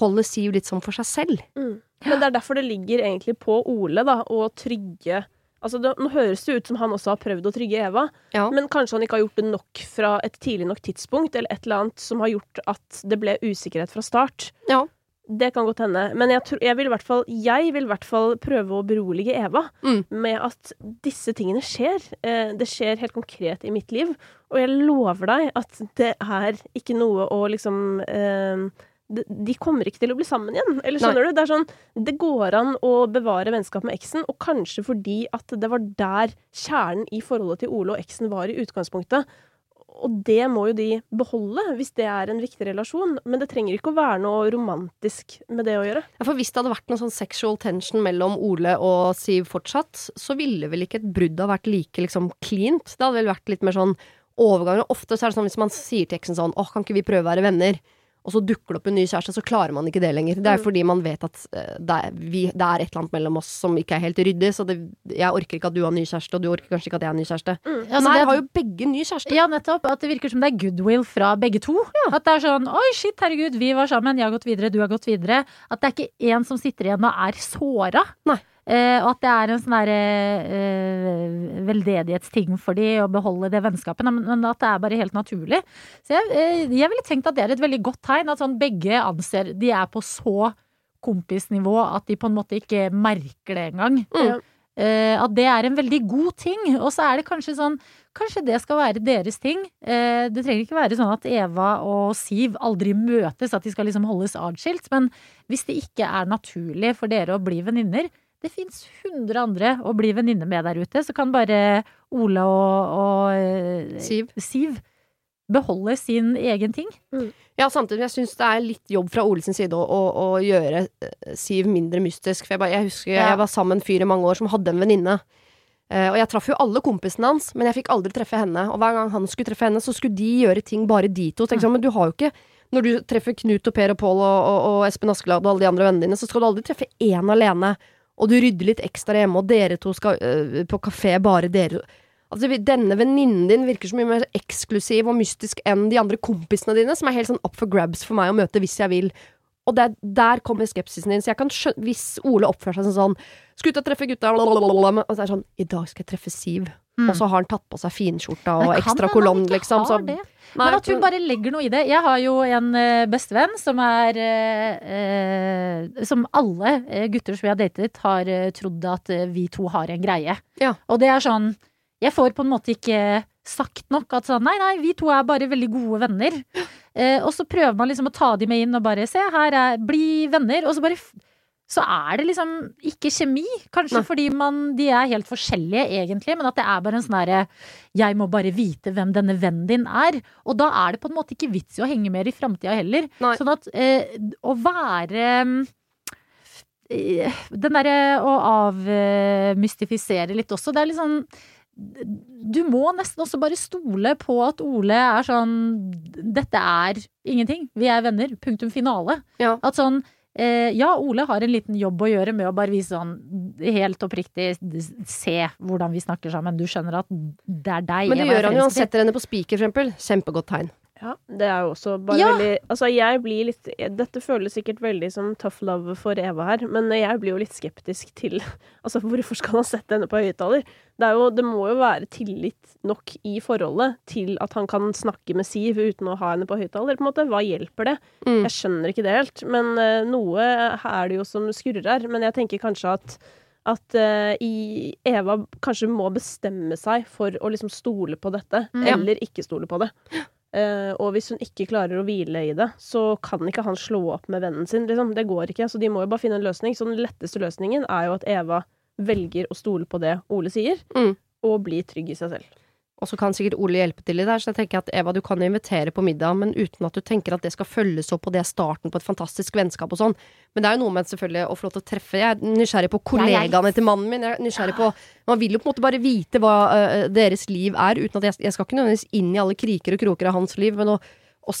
holder Siv litt sånn for seg selv. Mm. Men det er derfor det ligger egentlig på Ole da, å trygge Altså, det, Nå høres det ut som han også har prøvd å trygge Eva, Ja. men kanskje han ikke har gjort det nok fra et tidlig nok tidspunkt, eller et eller annet som har gjort at det ble usikkerhet fra start. Ja. Det kan godt hende. Men jeg, tror, jeg vil i hvert fall Jeg vil i hvert fall prøve å berolige Eva Mm. med at disse tingene skjer. Eh, det skjer helt konkret i mitt liv. Og jeg lover deg at det er ikke noe å liksom eh, de, kommer ikke til å bli sammen igjen. Eller skjønner du? Det er sånn Det går an å bevare vennskap med eksen, og kanskje fordi at det var der kjernen i forholdet til Ole og eksen var i utgangspunktet. Og det må jo de beholde, hvis det er en viktig relasjon. Men det trenger ikke å være noe romantisk med det å gjøre. Ja, For hvis det hadde vært noe sånn sexual tension mellom Ole og Siv fortsatt, så ville vel ikke et brudd ha vært like liksom cleant. Det hadde vel vært litt mer sånn overganger. Ofte så er det sånn hvis man sier til eksen sånn åh, kan ikke vi prøve å være venner? Og så dukker det opp en ny kjæreste, så klarer man ikke det lenger. Det er Mm. fordi man vet at eh, det er, vi, det er et eller annet mellom oss som ikke er helt ryddig. Så det, jeg orker ikke at du har ny kjæreste, og du orker kanskje ikke at jeg har ny kjæreste. Altså, Nei, det- har jo begge ny kjæreste. Ja, nettopp. At det virker som det er goodwill fra begge to. At det er sånn oi, shit, herregud, vi var sammen, jeg har gått videre, du har gått videre. At det er ikke én som sitter igjen og er såra. Nei. Eh, og at det er en sånn derre eh, veldedighetsting for de å beholde det vennskapet, men, men at det er bare helt naturlig. Så jeg, eh, jeg ville tenkt at det er et veldig godt tegn, at sånn begge anser De er på så kompisnivå at de på en måte ikke merker det engang. Mm. Eh, at det er en veldig god ting. Og så er det kanskje sånn Kanskje det skal være deres ting. Eh, det trenger ikke være sånn at Eva og Siv aldri møtes, at de skal liksom holdes atskilt. Men hvis det ikke er naturlig for dere å bli venninner Det fins hundre andre å bli venninne med der ute, så kan bare Ola og, og eh, Siv. Siv beholde sin egen ting. Ja, samtidig jeg syns det er litt jobb fra Ole sin side å, å, å gjøre eh, Siv mindre mystisk. For jeg, bare, jeg husker Ja. jeg var sammen med en fyr i mange år som hadde en venninne. Uh, og jeg traff jo alle kompisene hans, men jeg fikk aldri treffe henne. Og hver gang han skulle treffe henne, så skulle de gjøre ting bare de to. Tenkte jeg sånn, men du har jo ikke Når du treffer Knut og Per og Pål og, og, og Espen Askeladd og alle de andre vennene dine, så skal du aldri treffe én alene. Og du rydder litt ekstra hjemme, og dere to skal øh, på kafé, bare dere Altså, denne venninnen din virker så mye mer eksklusiv og mystisk enn de andre kompisene dine, som er helt sånn up for grabs for meg å møte hvis jeg vil. Og det, der kommer skepsisen din. Så jeg kan skjønne Hvis Ole oppfører seg sånn Skal ut og treffe gutta, og så er det sånn I dag skal jeg treffe Siv. Og så har han tatt på seg finskjorta og ekstra kolonn, liksom. Så. Nei, Men at hun bare legger noe i det. Jeg har jo en eh, bestevenn som er eh, eh, Som alle eh, gutter som vi har datet, har trodd at vi to har en greie. Ja. Og det er sånn Jeg får på en måte ikke sagt nok. At sånn nei, nei, vi to er bare veldig gode venner. Eh, og så prøver man liksom å ta de med inn og bare se, her er Bli venner. Og så bare så er det liksom ikke kjemi. Kanskje Nei. fordi man, de er helt forskjellige, egentlig, men at det er bare en sånn herre Jeg må bare vite hvem denne vennen din er. Og da er det på en måte ikke vits i å henge mer i framtida heller. Nei. Sånn at eh, å være eh, Den derre å avmystifisere litt også, det er litt sånn du må nesten også bare stole på at Ole er sånn Dette er ingenting. Vi er venner. Punktum finale. Ja. At sånn Ja, Ole har en liten jobb å gjøre med å bare vise sånn helt oppriktig Se hvordan vi snakker sammen. Du skjønner at det er deg Men det gjør han jo. Han setter henne på spiker, for eksempel. Kjempegodt tegn. Ja, det er jo også bare Ja. veldig Altså, jeg blir litt Dette føles sikkert veldig som tough love for Eva her, men jeg blir jo litt skeptisk til Altså, hvorfor skal han sette henne på høyttaler? Det, er jo, det må jo være tillit nok i forholdet til at han kan snakke med Siv uten å ha henne på høyttaler, på en måte. Hva hjelper det? Mm. Jeg skjønner ikke det helt. Men eh, noe er det jo som skurrer her. Men jeg tenker kanskje at at uh, i Eva kanskje må bestemme seg for å liksom stole på dette, Mm. eller ikke stole på det. Eh, og hvis hun ikke klarer å hvile i det, så kan ikke han slå opp med vennen sin. Liksom. Det går ikke. Så de må jo bare finne en løsning. Så den letteste løsningen er jo at Eva velger å stole på det Ole sier, Mm. og bli trygg i seg selv. Og så kan sikkert Ole hjelpe til i det her, så jeg tenker at Eva, du kan invitere på middag, men uten at du tenker at det skal følges opp, og det er starten på et fantastisk vennskap og sånn. Men det er jo noe med selvfølgelig å få lov til å treffe Jeg er nysgjerrig på kollegaene til mannen min. Jeg er nysgjerrig på Man vil jo på en måte bare vite hva uh, deres liv er, uten at jeg, jeg skal ikke nødvendigvis inn i alle kriker og kroker av hans liv, men å, å,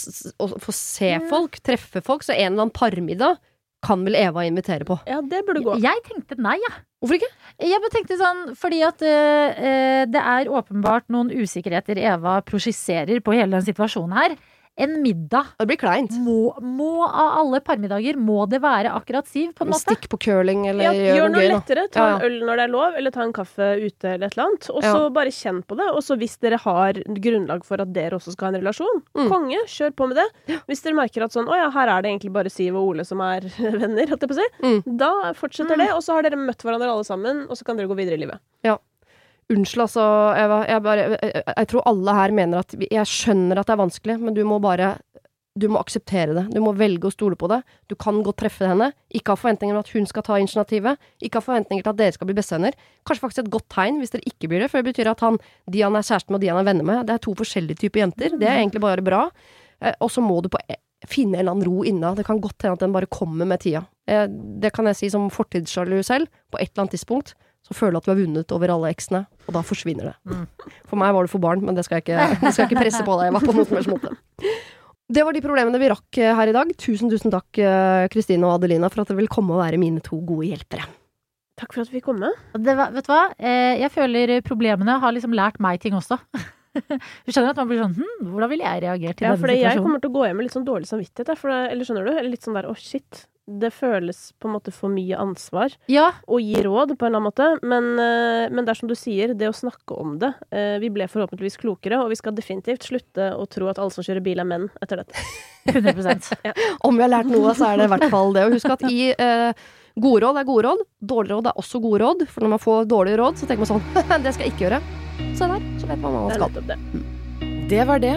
å få se folk, treffe folk, så en eller annen parmiddag kan vel Eva invitere på. Ja, det burde gå. Jeg tenkte nei, jeg. Hvorfor ikke? Jeg bare tenkte sånn, fordi at eh, det er åpenbart noen usikkerheter Eva prosjiserer på hele den situasjonen her. En middag Det blir kleint. må, må av alle parmiddager må det være akkurat Siv, på en måte. Stikk på curling eller Ja, gjør gjør noe noe gøy, da. lettere. Ta Ja, ja. en øl når det er lov, eller ta en kaffe ute eller et eller annet. Og Ja. så bare kjenn på det. Og så hvis dere har grunnlag for at dere også skal ha en relasjon, Mm. konge, kjør på med det. Hvis dere merker at sånn, å ja, her er det egentlig bare Siv og Ole som er venner, holdt jeg på å si, Mm. da fortsetter det. Og så har dere møtt hverandre alle sammen, og så kan dere gå videre i livet. Unnskyld, altså, Eva. Jeg, bare, jeg, jeg tror alle her mener at Jeg skjønner at det er vanskelig, men du må bare Du må akseptere det. Du må velge å stole på det. Du kan godt treffe henne. Ikke ha forventninger om at hun skal ta initiativet. Ikke ha forventninger til at dere skal bli bestevenner. Kanskje faktisk et godt tegn hvis dere ikke blir det, for det betyr at han, de han er kjæreste med og de han er venner med, det er to forskjellige typer jenter. Det er egentlig bare bra. Eh, Og så må du på e- finne en eller annen ro inna. Det kan godt hende at den bare kommer med tida. Eh, Det kan jeg si som fortidssjalu selv. På et eller annet tidspunkt så føle at du har vunnet over alle eksene, og da forsvinner det. Mm. For meg var det for barn, men det skal jeg ikke, det skal jeg ikke presse på deg, Eva, på noen som helst måte. Det var de problemene vi rakk eh, her i dag. Tusen, tusen takk, eh, Kristine og Adelina, for at dere vil komme og være mine to gode hjelpere. Takk for at vi fikk komme. Det, var- vet du hva? Eh, Jeg føler problemene har liksom lært meg ting også. Du skjønner at man blir sånn hm, hvordan ville jeg reagert i Ja, denne fordi jeg kommer til å gå hjem med litt sånn dårlig samvittighet. For eller skjønner du? Eller litt sånn der å, shit. Det føles på en måte for mye ansvar. Ja, å gi råd, på en eller annen måte. Men, eh, men det er som du sier, det å snakke om det. eh, Vi ble forhåpentligvis klokere, og vi skal definitivt slutte å tro at alle som kjører bil, er menn etter dette. 100 ja. Om vi har lært noe, så er det i hvert fall det. Og husk at i eh, gode råd er gode råd. Dårlige råd er også gode råd. For når man får dårlige råd, så tenker man sånn Det skal jeg ikke gjøre. Se der, så vet man hva man skal. Det, det. Det var det.